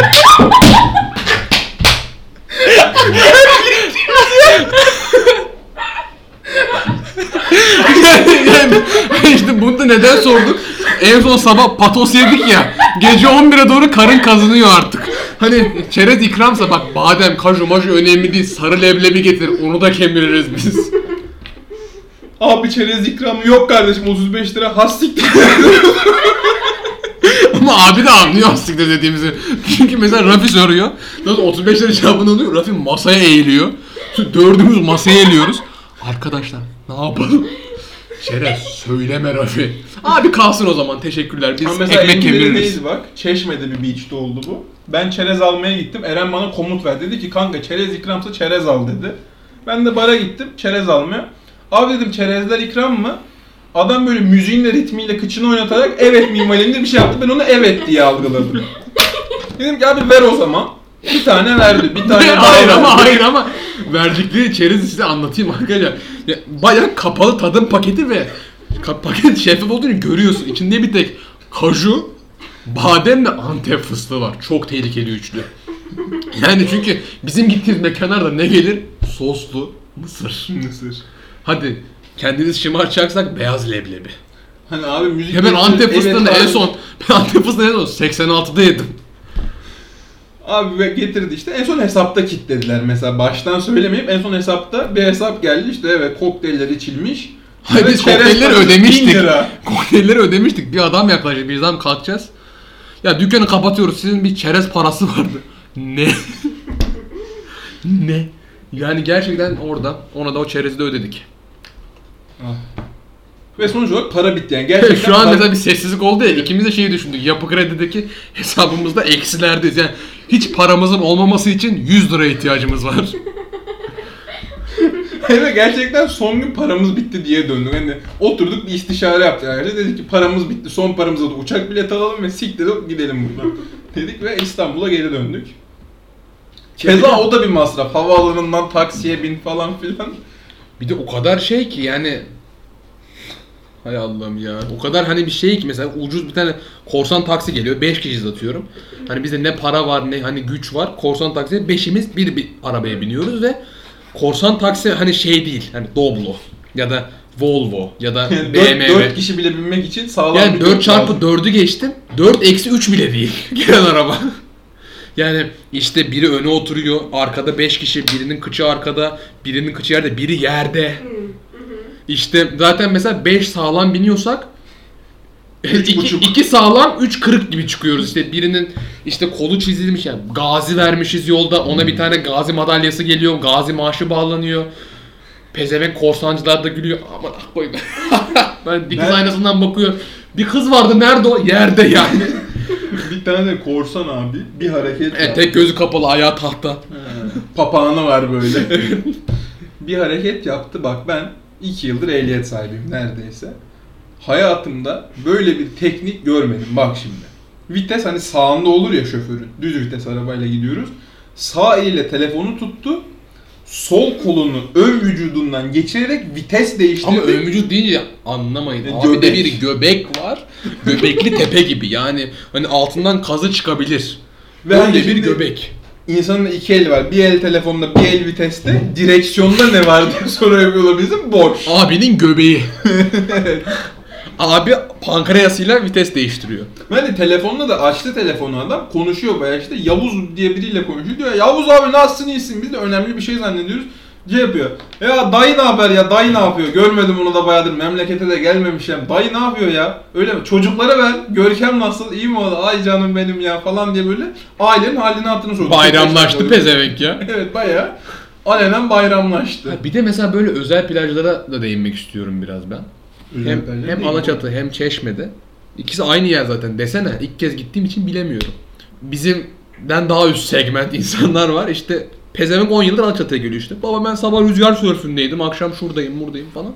S1: işte bunu da neden sorduk? En son sabah patos yedik ya. Gece 11'e doğru karın kazınıyor artık. Hani çerez ikramsa bak badem, kaju, maju önemli değil. Sarı leblebi getir. Onu da kemiririz biz.
S3: Abi çerez ikramı yok kardeşim 35 lira hastiktir.
S1: Ama abi de anlıyor aslında dediğimizi. Çünkü mesela Rafi soruyor. Nasıl 35 lira cevabını alıyor. Rafi masaya eğiliyor. Dördümüz masaya eğiliyoruz. Arkadaşlar ne yapalım? Çerez söyleme Rafi. Abi kalsın o zaman teşekkürler. Biz
S3: Ama mesela
S1: ekmek kemiririz.
S3: bak. Çeşme'de bir beach'te oldu bu. Ben çerez almaya gittim. Eren bana komut verdi. Dedi ki kanka çerez ikramsa çerez al dedi. Ben de bara gittim çerez almaya. Abi dedim çerezler ikram mı? Adam böyle müziğinle ritmiyle kıçını oynatarak evet mimalinde bir şey yaptı. Ben onu evet diye algıladım. dedim ki abi ver o zaman. Bir tane verdi. Bir tane daha
S1: hayır
S3: verdi.
S1: ama hayır ama verdikleri çerezi size anlatayım arkadaşlar. Ya, bayağı kapalı tadım paketi ve ka- paket şeffaf olduğunu görüyorsun. İçinde bir tek kaju, badem ve antep fıstığı var. Çok tehlikeli üçlü. Yani çünkü bizim gittiğimiz mekanlarda ne gelir? Soslu mısır.
S3: Mısır.
S1: Hadi kendiniz şımaracaksak beyaz leblebi.
S3: Hani abi müzik...
S1: Hemen Antep
S3: Evet
S1: fıstığını en son ben Antep fıstığını en son 86'da yedim.
S3: Abi ve getirdi işte en son hesapta kilitlediler mesela baştan söylemeyip en son hesapta bir hesap geldi işte evet kokteyller içilmiş.
S1: Hayır biz kokteylleri ödemiştik.
S3: 1000 lira.
S1: Kokteylleri ödemiştik. Bir adam yaklaşık bir zaman kalkacağız. Ya dükkanı kapatıyoruz. Sizin bir çerez parası vardı. Ne? ne? Yani gerçekten orada ona da o çerezi de ödedik.
S3: Ve sonuç olarak para bitti yani gerçekten.
S1: Şu an
S3: para-
S1: mesela bir sessizlik oldu ya ikimiz de şeyi düşündük. Yapı kredideki hesabımızda eksilerdeyiz. Yani hiç paramızın olmaması için 100 lira ihtiyacımız var.
S3: Evet gerçekten son gün paramız bitti diye döndük. Hani oturduk bir istişare yaptık arkadaşlar. Dedik ki paramız bitti. Son paramıza da uçak bileti alalım ve siktirip gidelim buradan. Dedik ve İstanbul'a geri döndük. Keza o da bir masraf. Havaalanından taksiye bin falan filan.
S1: Bir de o kadar şey ki yani Hay Allah'ım ya. O kadar hani bir şey ki mesela ucuz bir tane korsan taksi geliyor. 5 kişiyiz atıyorum. Hani bizde ne para var ne hani güç var. Korsan taksiye 5'imiz bir, bir arabaya biniyoruz ve korsan taksi hani şey değil. Hani Doblo ya da Volvo ya da
S3: 4,
S1: BMW.
S3: kişi bile binmek için sağlam
S1: Yani
S3: bir
S1: 4
S3: göt
S1: çarpı
S3: lazım.
S1: 4'ü geçtim. 4 eksi 3 bile değil. Gelen araba. Yani işte biri öne oturuyor. Arkada 5 kişi. Birinin kıçı arkada. Birinin kıçı yerde. Biri yerde. İşte zaten mesela 5 sağlam biniyorsak
S3: Üç
S1: 2
S3: buçuk.
S1: iki sağlam 3 kırık gibi çıkıyoruz. İşte birinin işte kolu çizilmiş yani gazi vermişiz yolda. Ona bir tane gazi madalyası geliyor. Gazi maaşı bağlanıyor. Pezevenk korsancılar da gülüyor. Aman ah koyayım. ben dikiz
S3: Ben-
S1: aynasından bakıyor. Bir kız vardı nerede o? Yerde yani.
S3: tane de korsan abi bir hareket
S1: evet,
S3: yaptı.
S1: tek gözü kapalı ayağı tahta.
S3: Papağanı var böyle. bir hareket yaptı bak ben 2 yıldır ehliyet sahibiyim neredeyse. Hayatımda böyle bir teknik görmedim bak şimdi. Vites hani sağında olur ya şoförün. Düz vites arabayla gidiyoruz. Sağ eliyle telefonu tuttu. Sol kolunu ön vücudundan geçirerek vites değiştirdi.
S1: Ama ön vücut deyince anlamayın.
S3: E,
S1: Abi de
S3: göbek.
S1: bir göbek var. Göbekli tepe gibi. Yani hani altından kazı çıkabilir.
S3: Ve hani
S1: Öyle bir göbek.
S3: İnsanın iki eli var. Bir el telefonda, bir el viteste. Direksiyonda ne var diye soru yapıyorlar bizim. Boş.
S1: Abinin göbeği. Abi pankreasıyla vites değiştiriyor.
S3: Ben de telefonda da açtı telefonu adam. Konuşuyor bayağı işte. Yavuz diye biriyle konuşuyor. Diyor Yavuz abi nasılsın iyisin? Biz de önemli bir şey zannediyoruz. Şey yapıyor. Ya dayı ne haber ya? Dayı ne yapıyor? Görmedim onu da bayağıdır. Memlekete de gelmemiş ya. Dayı ne yapıyor ya? Öyle mi? Çocuklara ver. Görkem nasıl? İyi mi o? Ay canım benim ya falan diye böyle ailenin halini hatırını soruyor.
S1: Bayramlaştı pezevenk ya.
S3: evet bayağı. Alenen bayramlaştı.
S1: Ha, Bir de mesela böyle özel plajlara da değinmek istiyorum biraz ben. Hem, hem Alaçatı hem Çeşme'de. İkisi aynı yer zaten desene. İlk kez gittiğim için bilemiyorum. Bizimden daha üst segment insanlar var. İşte pezevenk 10 yıldır Alaçatı'ya geliyor işte. Baba ben sabah rüzgar sörfündeydim. Akşam şuradayım buradayım falan.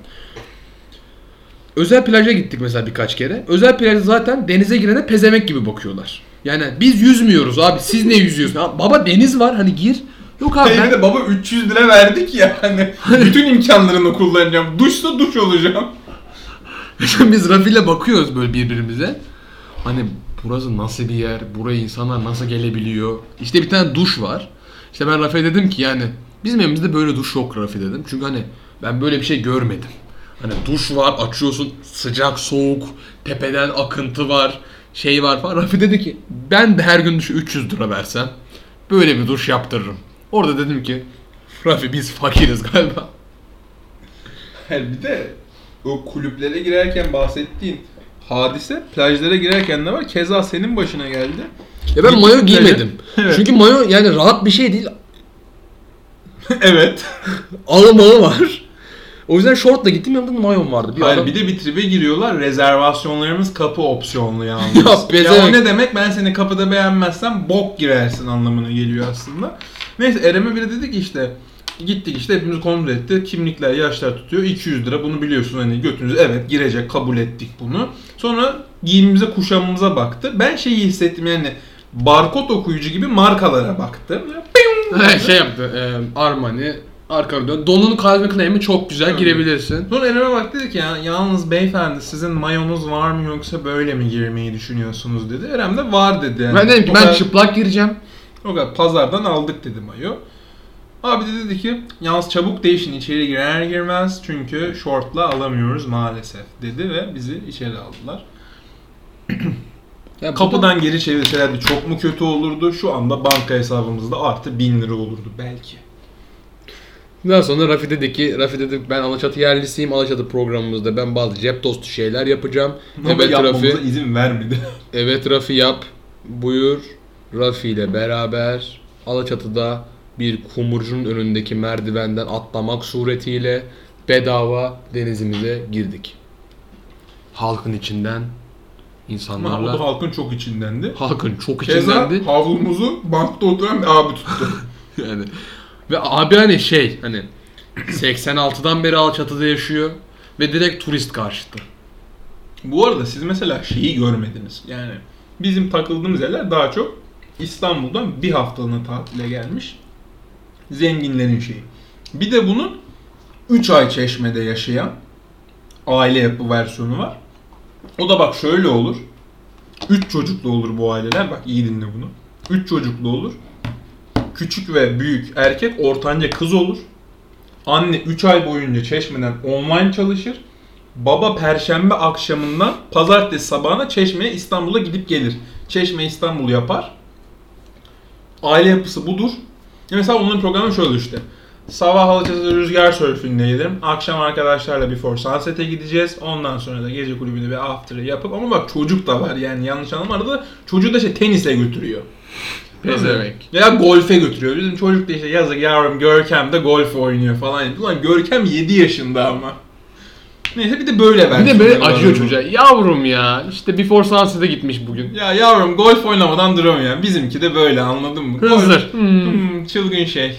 S1: Özel plaja gittik mesela birkaç kere. Özel plajda zaten denize girene pezevenk gibi bakıyorlar. Yani biz yüzmüyoruz abi. Siz ne yüzüyorsunuz? Baba deniz var hani gir. Yok abi ben...
S3: de baba 300 lira verdik ya hani bütün imkanlarını kullanacağım. Duşsa duş olacağım.
S1: Biz Rafi'yle bakıyoruz böyle birbirimize. Hani burası nasıl bir yer? Buraya insanlar nasıl gelebiliyor? İşte bir tane duş var. İşte ben Rafi'ye dedim ki yani bizim evimizde böyle duş yok Rafi dedim. Çünkü hani ben böyle bir şey görmedim. Hani duş var, açıyorsun sıcak, soğuk, tepeden akıntı var, şey var falan. Rafi dedi ki ben de her gün duşu 300 lira versem böyle bir duş yaptırırım. Orada dedim ki Rafi biz fakiriz galiba.
S3: Hayır bir de o kulüplere girerken bahsettiğin hadise plajlara girerken de var. Keza senin başına geldi.
S1: Ya ben
S3: Gittim
S1: mayo
S3: plaja.
S1: giymedim.
S3: Evet.
S1: Çünkü mayo yani rahat bir şey değil.
S3: evet.
S1: Ağım ağı var. O yüzden şortla gittim yanımda mayom vardı. Bir
S3: Hayır
S1: adam-
S3: bir de bir tribe giriyorlar. Rezervasyonlarımız kapı opsiyonlu yalnız.
S1: Ya,
S3: ya, o ne demek? Ben seni kapıda beğenmezsem bok girersin anlamına geliyor aslında. Neyse Erem'e biri dedi ki işte Gittik işte hepimiz kontrol etti. Kimlikler, yaşlar tutuyor. 200 lira bunu biliyorsun hani götünüz evet girecek kabul ettik bunu. Sonra giyimimize kuşamımıza baktı. Ben şeyi hissettim yani barkod okuyucu gibi markalara baktı.
S1: şey yaptı. E, Armani arkanı dön. Donun kalbi kremi çok güzel
S3: Evet.
S1: girebilirsin.
S3: Sonra Erem'e bak dedi ki ya yalnız beyefendi sizin mayonuz var mı yoksa böyle mi girmeyi düşünüyorsunuz dedi. Erem de var dedi. Yani.
S1: Ben dedim ki
S3: O
S1: ben
S3: kadar-
S1: çıplak gireceğim.
S3: O kadar pazardan aldık dedi mayo. Abi de dedi ki yalnız çabuk değişin içeri girer girmez çünkü şortla alamıyoruz maalesef dedi ve bizi içeri aldılar.
S1: Ya bu da-
S3: Kapıdan geri çevirselerdi çok mu kötü olurdu? Şu anda banka hesabımızda artı 1000 lira olurdu belki.
S1: Daha sonra Rafi dedi ki, Rafi dedi ben Alaçatı yerlisiyim. Alaçatı programımızda ben bazı cep dostu şeyler yapacağım.
S3: Ama
S1: evet Rafi,
S3: izin vermedi.
S1: evet Rafi yap. Buyur. Rafi ile beraber Alaçatı'da bir kumurcunun önündeki merdivenden atlamak suretiyle bedava denizimize girdik. Halkın içinden
S3: Ama
S1: insanlarla
S3: da halkın çok içindendi.
S1: halkın çok
S3: Keza
S1: içindendi.
S3: havlumuzu bankta oturan bir abi tuttu.
S1: Yani ve abi hani şey hani 86'dan beri Alçatı'da yaşıyor ve direkt turist karşıtı.
S3: Bu arada siz mesela şeyi görmediniz. Yani bizim takıldığımız yerler daha çok İstanbul'dan bir haftalığına tatile gelmiş zenginlerin şeyi. Bir de bunun 3 ay çeşmede yaşayan aile yapı versiyonu var. O da bak şöyle olur. 3 çocuklu olur bu aileler. Bak iyi dinle bunu. 3 çocuklu olur. Küçük ve büyük erkek ortanca kız olur. Anne 3 ay boyunca çeşmeden online çalışır. Baba perşembe akşamından pazartesi sabahına Çeşme'ye İstanbul'a gidip gelir. Çeşme İstanbul yapar. Aile yapısı budur. Mesela onların programı şöyle işte. Sabah Alaçatı'da rüzgar sörfindeydim. Akşam arkadaşlarla Before Sunset'e gideceğiz. Ondan sonra da gece kulübünde bir after'ı yapıp ama bak çocuk da var yani yanlış anlama arada çocuğu da şey tenise götürüyor.
S1: Pezevenk.
S3: Veya golfe götürüyor. Bizim çocuk da işte yazık yavrum Görkem de golf oynuyor falan. Ulan Görkem 7 yaşında ama. Neyse bir de böyle
S1: Bir
S3: versiyonları
S1: de böyle acıyor çocuğa. Yavrum ya işte Before Sunset'e gitmiş bugün.
S3: Ya yavrum golf oynamadan duramıyor. Bizimki de böyle anladın mı?
S1: Hızır. Hmm.
S3: Hmm, çılgın şey.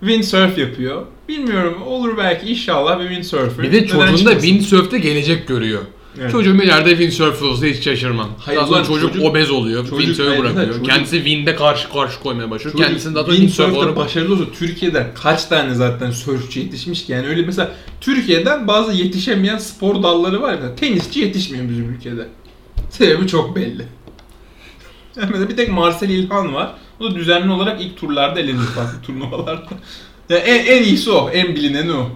S3: Windsurf yapıyor. Bilmiyorum olur belki inşallah bir windsurfer.
S1: Bir de çocuğunda
S3: çıkmasın?
S1: windsurf'te gelecek görüyor.
S3: Evet.
S1: Çocuğum ileride windsurf olsa hiç şaşırmam.
S3: Hayır
S1: Daha sonra çocuk,
S3: çocuk-
S1: obez oluyor.
S3: çocuk-
S1: windsurf'ı bırakıyor.
S3: çocuk-
S1: Kendisi wind'e karşı karşı koymaya başlıyor.
S3: Çocuk
S1: Kendisini daha sonra windsurf olarak
S3: başarılı olsa Türkiye'de kaç tane zaten sörfçü yetişmiş ki yani öyle mesela Türkiye'den bazı yetişemeyen spor dalları var ya tenisçi yetişmiyor bizim ülkede. Sebebi çok belli. Yani mesela bir tek Marcel İlhan var. O da düzenli olarak ilk turlarda elenir farklı turnuvalarda. Yani en, en iyisi o, en bilineni o.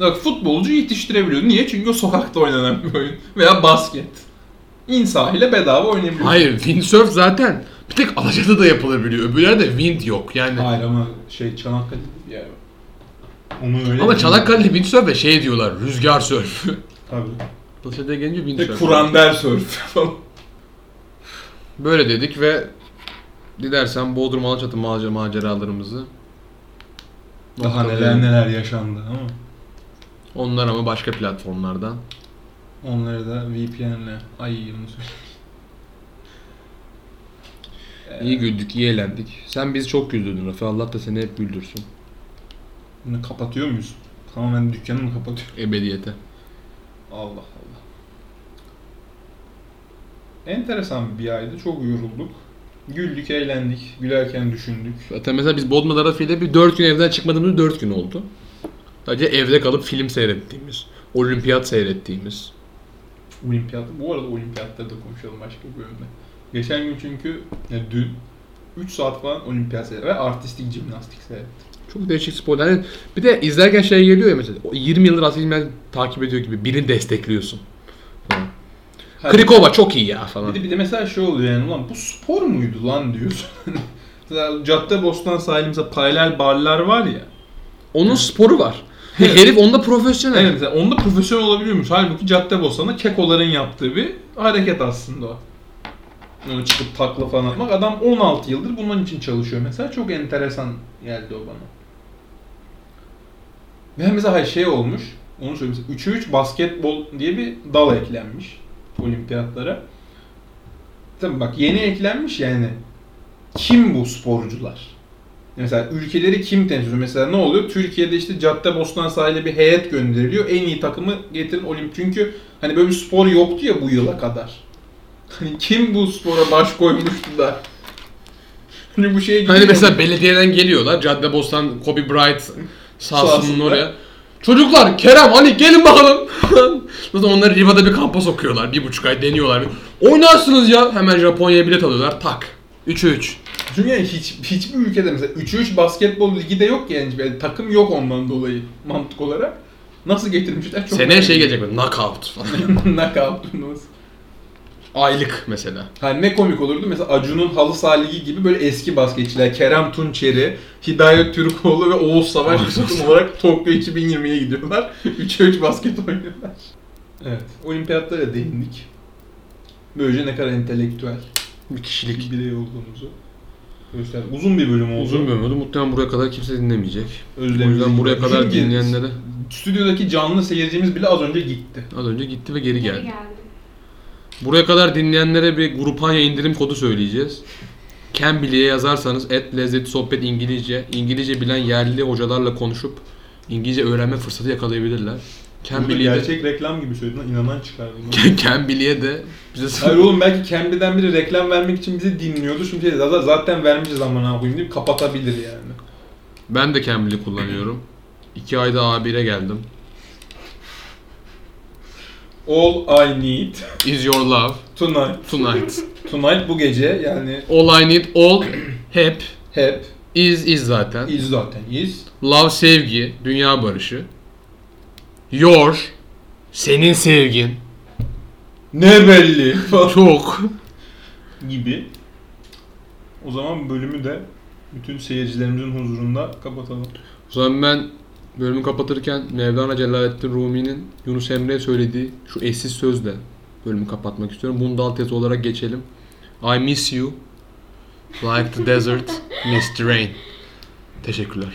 S3: Bak futbolcu yetiştirebiliyor. Niye? Çünkü o sokakta oynanan bir oyun. Veya basket. İn sahile bedava oynayabiliyor.
S1: Hayır windsurf zaten bir tek Alaçatı'da yapılabiliyor. Öbürlerde wind yok yani.
S3: Hayır ama şey Çanakkale'de bir yer. Onu öyle
S1: Ama Çanakkale'de windsurf ve şey diyorlar rüzgar sörfü.
S3: Tabii.
S1: Alaçatı'ya gelince
S3: Bir de
S1: windsurf.
S3: Kurander surf falan.
S1: Böyle dedik ve dilersen Bodrum Alaçatı macer- maceralarımızı
S3: Daha neler neler yaşandı ama
S1: Onlar ama başka platformlardan.
S3: onları da VPN'le ay söyle.
S1: İyi güldük, iyi eğlendik. Sen bizi çok güldürdün Rafi. Allah da seni hep güldürsün.
S3: Bunu kapatıyor muyuz? Tamamen dükkanı mı kapatıyor?
S1: Ebediyete.
S3: Allah Allah. Enteresan bir aydı. Çok yorulduk. Güldük, eğlendik. Gülerken düşündük.
S1: Zaten mesela biz Bodrum'da Rafi ile bir 4 gün evden çıkmadığımız 4 gün oldu. Sadece evde kalıp film seyrettiğimiz, olimpiyat seyrettiğimiz.
S3: Olimpiyat. Bu arada olimpiyatları da konuşalım başka bir bölümde. Geçen gün çünkü yani dün 3 saat falan olimpiyat seyrettim ve artistik jimnastik seyrettim.
S1: Çok değişik sporlar. Yani bir de izlerken şey geliyor ya mesela. o 20 yıldır aslında takip ediyor gibi birini destekliyorsun.
S3: Hadi-
S1: Krikova çok iyi ya falan.
S3: Bir de, bir de mesela şey oluyor yani ulan bu spor muydu lan diyorsun. mesela Caddebostan sahili mesela paralel barlar var ya.
S1: Onun sporu var. Herif onda profesyonel.
S3: Evet onda profesyonel olabiliyormuş. Halbuki Caddebostan'da kekoların yaptığı bir hareket aslında o. Onu çıkıp takla falan atmak. Adam 16 yıldır bunun için çalışıyor mesela. Çok enteresan geldi o bana. Ve mesela şey olmuş. Onu söyleyeyim. Mesela 3'e 3 basketbol diye bir dal eklenmiş olimpiyatlara. Tabii bak yeni eklenmiş yani. Kim bu sporcular? Mesela ülkeleri kim temsil ediyor? Mesela ne oluyor? Türkiye'de işte Caddebostan sahile bir heyet gönderiliyor. En iyi takımı getirin olimp. Çünkü hani böyle bir spor yoktu ya bu yıla kadar. Hani kim bu spora baş koymuştu da? Hani bu şey gibi.
S1: Hani mesela belediyeden geliyorlar. Caddebostan, Kobe Bryant sahasının oraya. Çocuklar Kerem hani gelin bakalım. Zaten onları Riva'da bir kampa sokuyorlar. Bir buçuk ay deniyorlar. Oynarsınız ya. Hemen Japonya'ya bilet alıyorlar. Tak. 3'e 3.
S3: Çünkü yani hiç, hiçbir ülkede mesela 3-3 basketbol ligi de yok yani. Yani takım yok ondan dolayı mantık olarak. Nasıl getirmişler çok
S1: Seneye şey gelecek böyle knockout falan.
S3: Knockout turnuvası.
S1: Aylık mesela.
S3: Hani ne komik olurdu mesela Acun'un halı saha ligi gibi böyle eski basketçiler Kerem Tunçeri, Hidayet Türkoğlu ve Oğuz Savaş bir takım olarak Tokyo 2020'ye gidiyorlar. 3'e 3 basket oynuyorlar. Evet. Olimpiyatlara değindik. Böylece ne kadar entelektüel
S1: Bir kişilik.
S3: bir birey olduğumuzu gösterdik. Uzun bir bölüm oldu.
S1: Uzun bölüm oldu. Muhtemelen buraya kadar kimse dinlemeyecek. O
S3: Özlemimizi
S1: yüzden buraya kadar
S3: Çünkü
S1: dinleyenlere
S3: Stüdyodaki canlı seyircimiz bile az önce gitti.
S1: az önce gitti ve geri
S2: Geri
S1: geldi.
S2: geldi.
S1: Buraya kadar dinleyenlere bir Grupanya indirim kodu söyleyeceğiz. Cambly'e yazarsanız et lezzeti sohbet İngilizce, İngilizce bilen yerli hocalarla konuşup İngilizce öğrenme fırsatı yakalayabilirler. Cambly'e
S3: Gerçek reklam gibi söyledin inanan çıkardım.
S1: Cambly'e de bize
S3: Hayır oğlum belki Cambly'den biri reklam vermek için bizi dinliyordu. Şimdi şey, zaten, zaten vermişiz amına koyayım deyip kapatabilir yani.
S1: Ben de Cambly kullanıyorum. İki ayda A1'e geldim.
S3: All I need
S1: Is your love
S3: tonight.
S1: tonight.
S3: Tonight bu gece yani
S1: All I need all hep
S3: hep
S1: is is zaten.
S3: is zaten is.
S1: Love sevgi, dünya barışı. Your senin sevgin
S3: Ne belli
S1: çok.
S3: gibi. O zaman bölümü de bütün seyircilerimizin huzurunda kapatalım.
S1: O zaman ben bölümü kapatırken Mevlana Celaleddin Rumi'nin Yunus Emre'ye söylediği şu eşsiz sözle bölümü kapatmak istiyorum. Bunu da altyazı olarak geçelim. I miss you like the desert miss the rain. Teşekkürler.